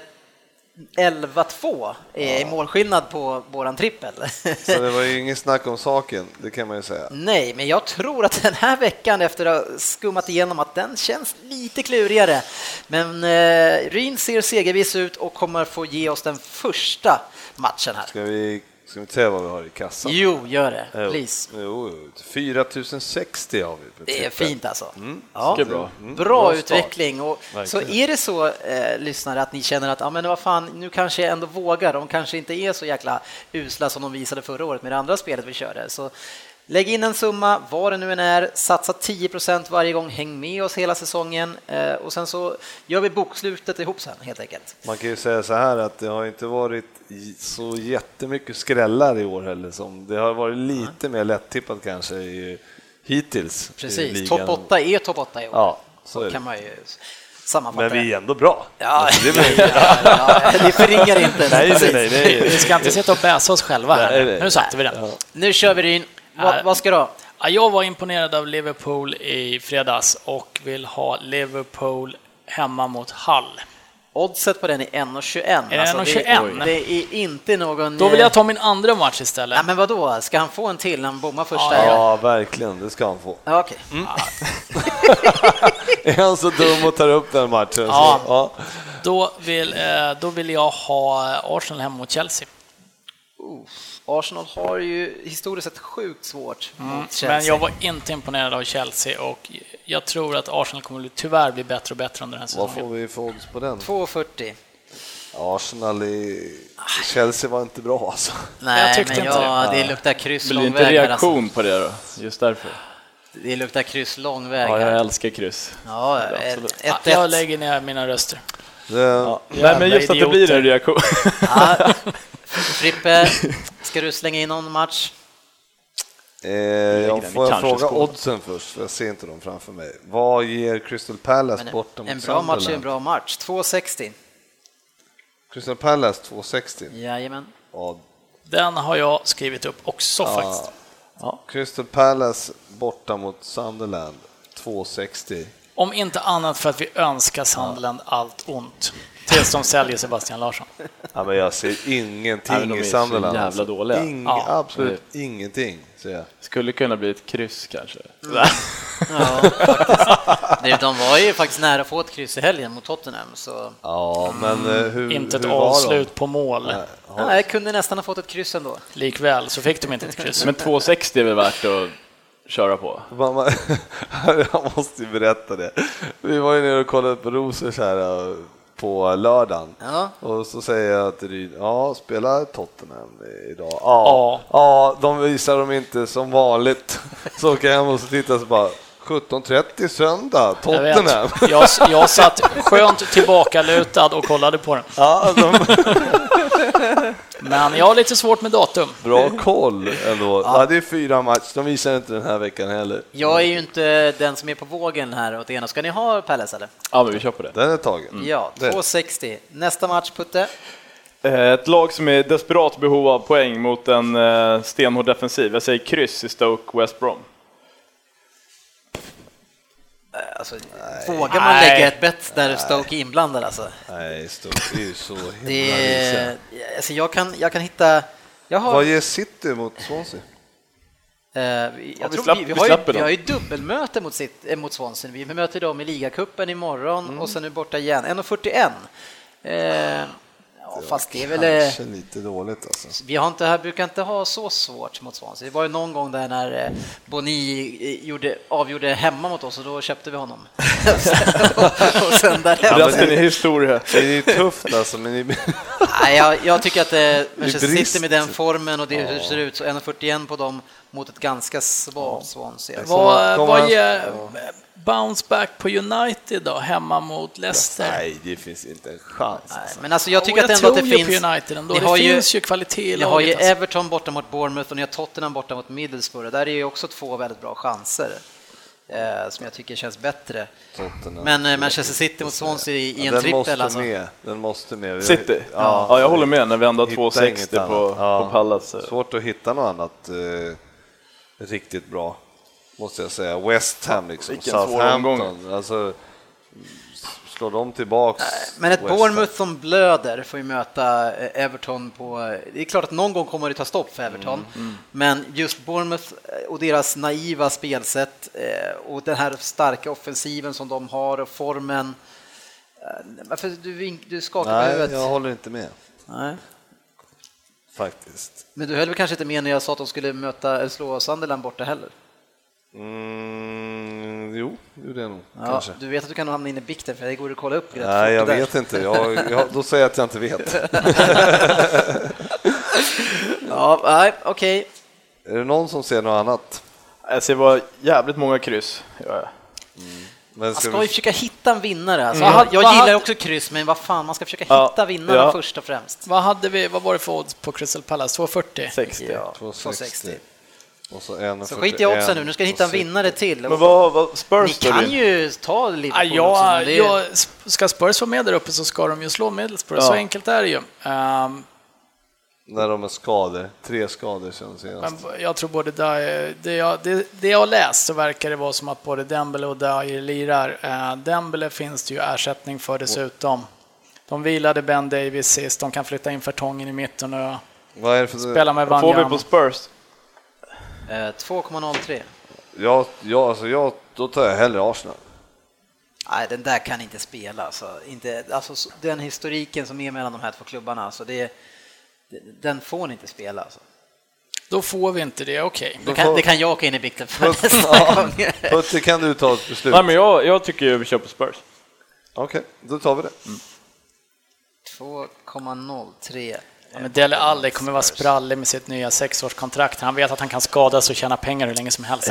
11-2 i målskillnad på våran trippel. Så det var ju ingen snack om saken, det kan man ju säga. Nej, men jag tror att den här veckan efter att ha skummat igenom att den känns lite klurigare. Men eh, Ryn ser segervis ut och kommer få ge oss den första matchen här. Ska vi, ska vi säga vad vi har i kassan? Jo, gör det, Jo, please. Jo, 4060 har vi. Det är fint alltså. Ja. Mycket bra. Bra, Bra utveckling. Och så är det så, eh, lyssnare, att ni känner att ah, men vad fan, nu kanske jag ändå vågar. De kanske inte är så jäkla usla som de visade förra året med det andra spelet vi körde. Så lägg in en summa, vad det nu än är, satsa 10% varje gång, häng med oss hela säsongen eh, och sen så gör vi bokslutet ihop sen helt enkelt. Man kan ju säga så här att det har inte varit så jättemycket skrällar i år heller. Som det har varit lite mer lättippat kanske i, hittills. Precis, topp 8 är topp 8 i år. Ja, så så kan man ju sammanfatta Men vi är ändå bra. Ja, Alltså, det blir- ja, ja, det förringar inte. nej, nej, nej, nej. Vi ska inte sitta och bäsa oss själva här. Nej, nej. Nu satte vi den. Nu kör vi Ryn. Vad, Nej. vad ska du ha? Ja, jag var imponerad av Liverpool i fredags och vill ha Liverpool hemma mot Hull. Oddset på den är 1,21. Är det 1,21? Det, det är inte någon... Då vill eh, jag ta min andra match istället. Nej, men vadå? Ska han få en till? Han bommar första. Ja, Ja, Ja, verkligen. Det ska han få. ja. Okej. Är han så dum och tar upp den matchen? Ja. Så, ja. Då, vill, eh, då vill jag ha Arsenal hemma mot Chelsea. Arsenal har ju historiskt sett sjukt svårt mot Chelsea. Mm, Men jag var inte imponerad av Chelsea och jag tror att Arsenal kommer tyvärr bli bättre och bättre under den här Vad säsongen. får vi för odds på den? 2,40. Arsenal i... Chelsea var inte bra alltså. Nej, Jag tyckte men inte ja, det. det luktar kryss Det lång blir inte väg. Alltså. reaktion på det då, just därför. Det luktar kryss lång väg. Ja, jag älskar kryss. Ja, ett, absolut. ett, Ja, jag ett. lägger ner mina röster. Det, Ja. Nej, men just att det blir en reaktion. Ja. Frippe, ska du slänga in någon match? eh, jag får jag fråga skål. oddsen först, för jag ser inte dem framför mig. Vad ger Crystal Palace Men borta mot en bra match är en bra match. 2,60. Crystal Palace 260. Jajamän. Ja, Den har jag skrivit upp också faktiskt. Crystal Palace borta mot Sunderland 260. Om inte annat för att vi önskar Sunderland allt ont. Tills de säljer Sebastian Larsson. Ja, men jag ser ingenting Nej, men de är i så Sunderland. jävla alltså. dåliga. Ing, Ja. Absolut ingenting, ser jag. Skulle kunna bli ett kryss kanske. Ja, faktiskt. Nej, De var ju faktiskt nära att få ett kryss i helgen mot Tottenham, så Ja, men eh, hur, Inte ett hur avslut på mål. Nej, har- ja, jag kunde nästan ha fått ett kryss ändå. Likväl så fick de inte ett kryss. Men 2,60 är väl värt att köra på? Man- Jag måste ju berätta det. Vi var ju nere och kollade på Rosers här eh, på lördagen. Ja. Och så säger jag till Ryd, ja, spelar Tottenham idag? Ja. Ja. ja, de visar dem inte som vanligt. Så åker jag hem och så tittar jag så bara, 17.30 söndag, Jag. Tottenham. Jag, jag satt skönt tillbakalutad och kollade på den. Ja, de, Men jag har lite svårt med datum. bra koll ändå. Ja. det är fyra matcher, de visar inte den här veckan heller. Jag är ju inte den som är på vågen här åt ena. Ska ni ha Palace eller? Ja, men vi kör på det. Den är tagen. Ja, Det. 2,60. Nästa match, Putte? Eh, Ett lag som är desperat behov av poäng mot en eh, stenhård defensiv. Jag säger kryss i Stoke West Brom. Alltså, vågar man Nej. lägga ett bett där Stoke är inblandad alltså? Nej, Stoke är ju så himla Det alltså jag, kan, jag kan hitta... Jag har, Vad ger City mot Swansea? eh, jag vi tror slapp- vi, vi, vi har ju, vi har ju dubbelmöte mot, sitt, eh, mot Swansea. Vi möter dem i ligacupen imorgon och sen är borta igen. 1.41. Eh, ja, fast det är väl... Kanske lite dåligt alltså. Vi har inte, här brukar inte ha så svårt mot Swansea. Det var ju någon gång där när eh, Boni eh, gjorde, avgjorde hemma mot oss och då köpte vi honom. och sen därefter. Resten är historia. Det är ju tufft alltså, men ni, Nej, jag, jag tycker att eh, Manchester. City med den formen och det hur det ser ut, så 1,41 på dem mot ett ganska svagt Swansea. Vad, vad ger bounce back på United då, hemma mot Leicester? nej, det finns inte en chans. Nej, Alltså. men alltså jag tycker Och att ändå att det tror ju finns... på United ändå. Ni Det har ju- finns ju kvalitet i Ni har ju laget. Alltså. Everton borta mot Bournemouth och ni har Tottenham borta mot Middlesbrough. Där är ju också två väldigt bra chanser eh, som jag tycker känns bättre. Tottenham. Men eh, Manchester City mot Swansea i, i en den måste trippel alltså. med. Den måste med. City? Ja, jag håller med när vi ändå har Hitta 2,60 inget på. Ja. på Palace. Svårt att hitta något annat eh, riktigt bra, måste jag säga. West Ham liksom, Vilken svår Southampton. Alltså, slår de tillbaks? Men ett? Bournemouth som blöder får ju möta eh, Everton på... Det är klart att någon gång kommer det ta stopp för Everton, Mm, men just Bournemouth eh, och deras naiva spelsätt eh, och den här starka offensiven som de har och formen. Varför du, du skakar på Nej, huvudet? jag håller inte med Nej. Faktiskt. Men du höll väl kanske inte med när jag sa att de skulle möta, eller slå Sunderland borta heller? Mm, jo, det gjorde jag nog Ja, kanske. du vet att du kan hamna inne i bikten för det går att kolla upp Nej, jag där. vet inte. Jag, jag, då säger jag att jag inte vet. Ja, nej, okej. Är det någon som ser något annat? Jag ser bara jävligt många kryss. Ja, Men Man ska ska ju vi, försöka hitta en vinnare. Alltså, Mm. jag jag gillar hade- också kryss, men vad fan, man ska försöka Ja, hitta vinnaren ja. först och främst. Vad, hade vi, vad var det för odds på Crystal Palace? 240? 60. Ja, 260. och så, en Så skit i oddsen nu, nu ska ni hitta en vinnare till. Men vad, vad Ni Spurs då? kan ju ta Ja, Liverpool också, men jag, det, jag, ska Spurs vara med där uppe så ska de ju slå Middlesbrough, så Ja. enkelt är det ju. Ehm, När de är skador, tre skador sen senast. men jag tror både Dyer, det, jag, det, det jag har läst så verkar det vara som att både Dembele och Dyer lirar. Uh, Dembele finns det ju ersättning för dessutom. De vilade Ben Davis sist, de kan flytta in Fertongen i mitten och Vad är det för... spela med Vad får vi på Spurs? eh, 2,03. Ja, ja, alltså jag, då tar jag hellre Arsenal. Nej, den där kan inte spela. Alltså, inte, alltså, så- den historiken som är mellan de här två klubbarna, alltså, det, det, den får ni inte spela. Alltså. Då får vi inte det, okej. Det, kan, det kan jag åka in i bikten för Putte, nästa ja, gång. Putte, kan du ta ett beslut? Nej, men jag, jag tycker vi kör på Spurs. Okej, då tar vi det. 2,03. Ja, men Dele Alli kommer vara sprallig med sitt nya sexårskontrakt. Han vet att han kan skadas och tjäna pengar hur länge som helst.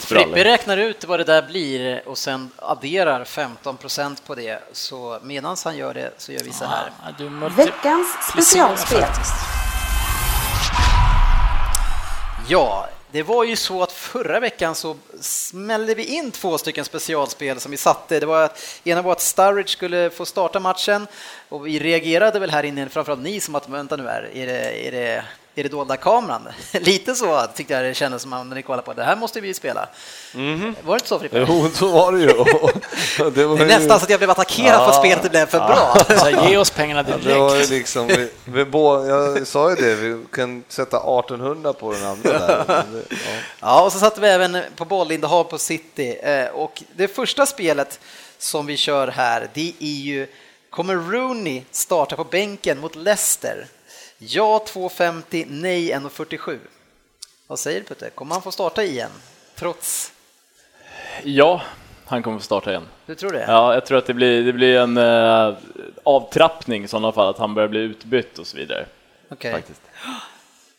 Frippe räknar ut vad det där blir och sen adderar 15 procent på det. Så medan han gör det så gör vi så här. Ja, du multi- Veckans specialspel. Ja, det var ju så att förra veckan så smällde vi in två stycken specialspel som vi satte. Det var att, ena var att Sturridge skulle få starta matchen och vi reagerade väl här inne, framförallt ni som att vänta nu här, är det, är det, är det dolda kameran? Lite så tyckte jag det kändes som när ni kollade på det här måste vi ju spela. Var det inte så Frippe? Jo, så var det ju. Det, var Det är ju- nästan så att jag blev attackerad för att spelet blev för bra. Så ge oss pengarna Ja, det var ju direkt. liksom, vi, vi bå, jag sa ju det, vi kan sätta 1800 på den andra där. Ja. Ja, och så satte vi även på bollinnehav på City. Eh, Och det första spelet som vi kör här, det är ju Kommer Rooney starta på bänken mot Leicester? Ja 2,50, nej 1,47. Vad säger du Putte? Kommer han få starta igen? Trots... Ja, han kommer få starta igen. Du tror det? Ja, jag tror att det blir, det blir en eh, avtrappning i sådana fall, att han börjar bli utbytt och så vidare. Okej. Faktiskt.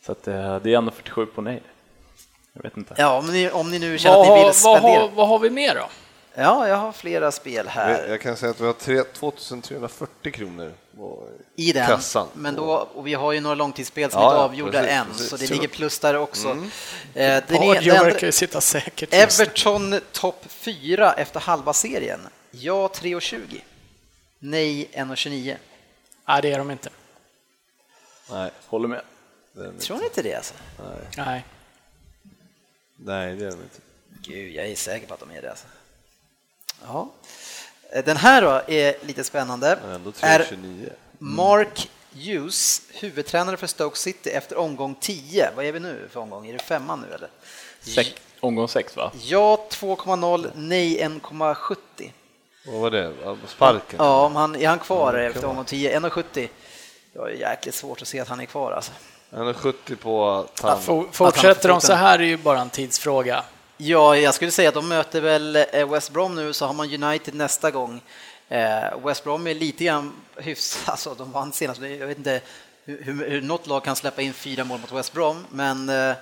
Så att, eh, det är 1,47 på nej. Jag vet inte. Ja, om ni, om ni nu känner Vad att ni vill har, vad, spendera. har, vad har vi mer då? Ja, jag har flera spel här. Jag kan säga att vi har tre- 2340 kronor på- i den. kassan. Men då, och vi har ju några långtidsspel som Ja, inte är avgjorda precis, än, precis. så det ligger plus där också. Mm. Eh, det är- Pardio verkar ju sitta säkert. Everton topp 4 efter halva serien. Ja 3,20. Nej 1,29. Nej, det är de inte. Nej, Håller med. Tror inte. ni inte det? Alltså? Nej. Nej, det är de inte. Gud, jag är säker på att de är det. Alltså. Ja. Den här då är lite spännande. Är 329. Mark Hughes huvudtränare för Stoke City efter omgång 10. Vad är vi nu för omgång? Är det femman nu eller? Sex, omgång sex va? Ja 2,0, nej 1,70. Vad var det? Ja, Sparken? Ja, om han, är han kvar Ja, det efter omgång 10? 1,70. Jag är jäkligt svårt att se att han är kvar alltså. 170 på att han... For, Att fortsätter han de så här är ju bara en tidsfråga. Ja, jag skulle säga att de möter väl eh, West Brom nu, så har man United nästa gång. Eh, West Brom är lite grann hyfs, alltså de vann senast, jag vet inte hur, hur, något lag kan släppa in fyra mål mot West Brom, men eh,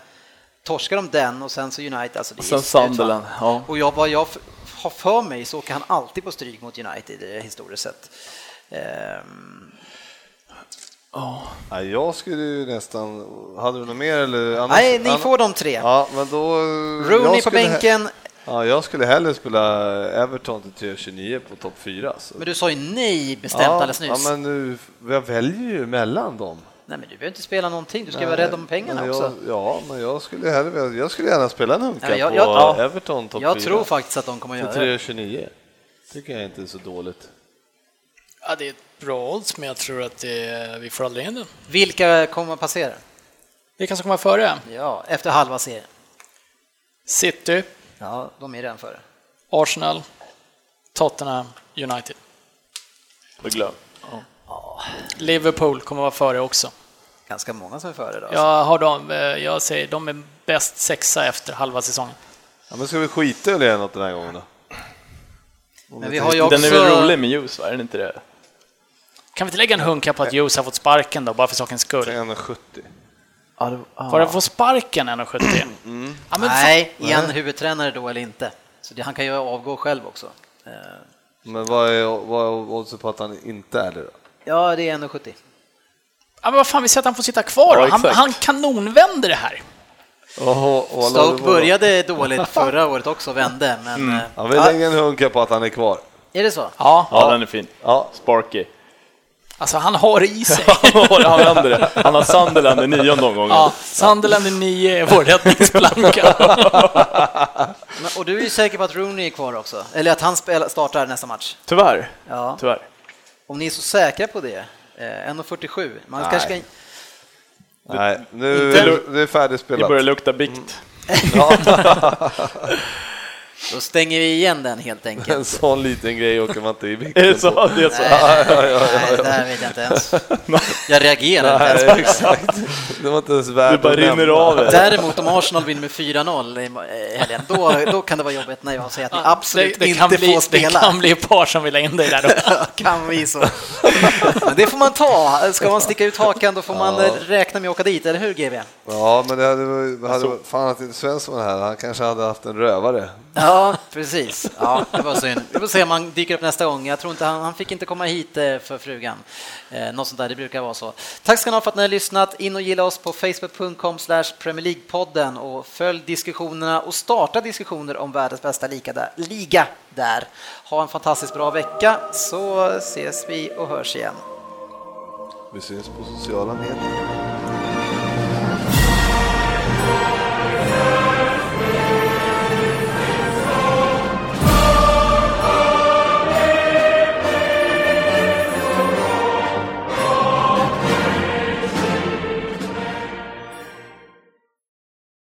torskar de den och sen så United, alltså det sen? Sunderland. Ja. Och jag, vad jag har för mig så åker han alltid på stryk mot United eh, historiskt sett. Ehm, Nej, jag skulle ju nästan... Hade du något mer eller? Annars, nej, ni får de tre. Ja, men då... Rooney jag på bänken, Ja, jag skulle hellre spela Everton till 329 på topp 4. Så. men du sa ju nej bestämt ja, alldeles nyss. Ja, men nu, jag väljer ju mellan dem. Nej, men du behöver inte spela någonting, du ska Nej, vara rädd om pengarna men också. jag, Ja, men jag skulle, hellre, jag skulle gärna spela en hunka Ja, jag- på jag- ja. Everton topp 4. Jag tror faktiskt att de kommer att göra det. 329. tycker jag inte är så dåligt. Ja, det bra odds, men jag tror att det, vi får aldrig in den. Vilka kommer att passera? Vilka som kommer före? Ja, efter halva serien. City, Ja, de är redan före. Arsenal, Tottenham, United. Då glöm. Liverpool kommer vara före också. Ganska många som är före då. alltså. Jag, har dem, eh, jag säger de är bäst sexa efter halva säsongen. Ja, men ska vi skita i att göra något den här gången då? Men vi har ju också... Den är väl rolig med ljus, va? Är den inte det? Kan vi inte lägga en hunka på att Hughes har fått sparken då, bara för sakens skull? 170. Var det få sparken 1,70? Mm. Ja, men Nej, är han huvudtränare då eller inte? Så det, han kan ju avgå själv också. Eh, Men vad är, vad är oddset på att han inte är det då? Ja, det är 1,70. Ja, men vad fan, vi säger att han får sitta kvar då. Ja, Han, exakt. han kanonvänder det här. Och, Stoke började dåligt förra året också, vände, men... eh, Han vill ja, lägga en hunka på att han är kvar. är det så? Ja, Ja, den är fin. Ja, Sparky. Alltså han har det i sig. han vänder det. Han har Sunderland i nionde omgången. Ja, Sunderland är nio är vår räddningsplanka. Och du är ju säker på att Rooney är kvar också? Eller att han spelar, startar nästa match? Tyvärr. Ja. Tyvärr. Om ni är så säkra på det? Eh, 1,47. Man Nej. kanske ska... nej, nu Inte- är det Det färdigspelat. börjar lukta bikt. Då stänger vi igen den helt En enkelt. sån liten grej åker man inte i Är det så? Det är så? Ja, ja, ja, Nej, det här vet jag inte ens. Jag reagerar inte ens Nej, det. exakt. Det var inte ens Det värt bara att rinner av det. Däremot om Arsenal vinner med 4-0 i helgen, då, då kan det vara jobbigt när jag säger att ni absolut det, det inte kan bli, får Det spela. kan bli ett par som vill ha in dig där då. kan vi så. Men det får man ta. Ska man sticka ut hakan då får man Ja. eh, räkna med att åka dit, eller hur GB? Ja, men det hade, hade varit- fan att inte Svensson var här, han kanske hade haft en rövare. Ja, precis. Ja, det var synd. Vi får se om han dyker upp nästa gång. Jag tror inte han, han fick inte komma hit eh, för frugan. Eh, något sånt där, det brukar vara så. Tack ska ni ha för att ni har lyssnat. In och gilla oss på facebook.com slash Premier League-podden och följ diskussionerna och starta diskussioner om världens bästa liga där. Liga där. Ha en fantastiskt bra vecka så ses vi och hörs igen. Vi syns på sociala medier.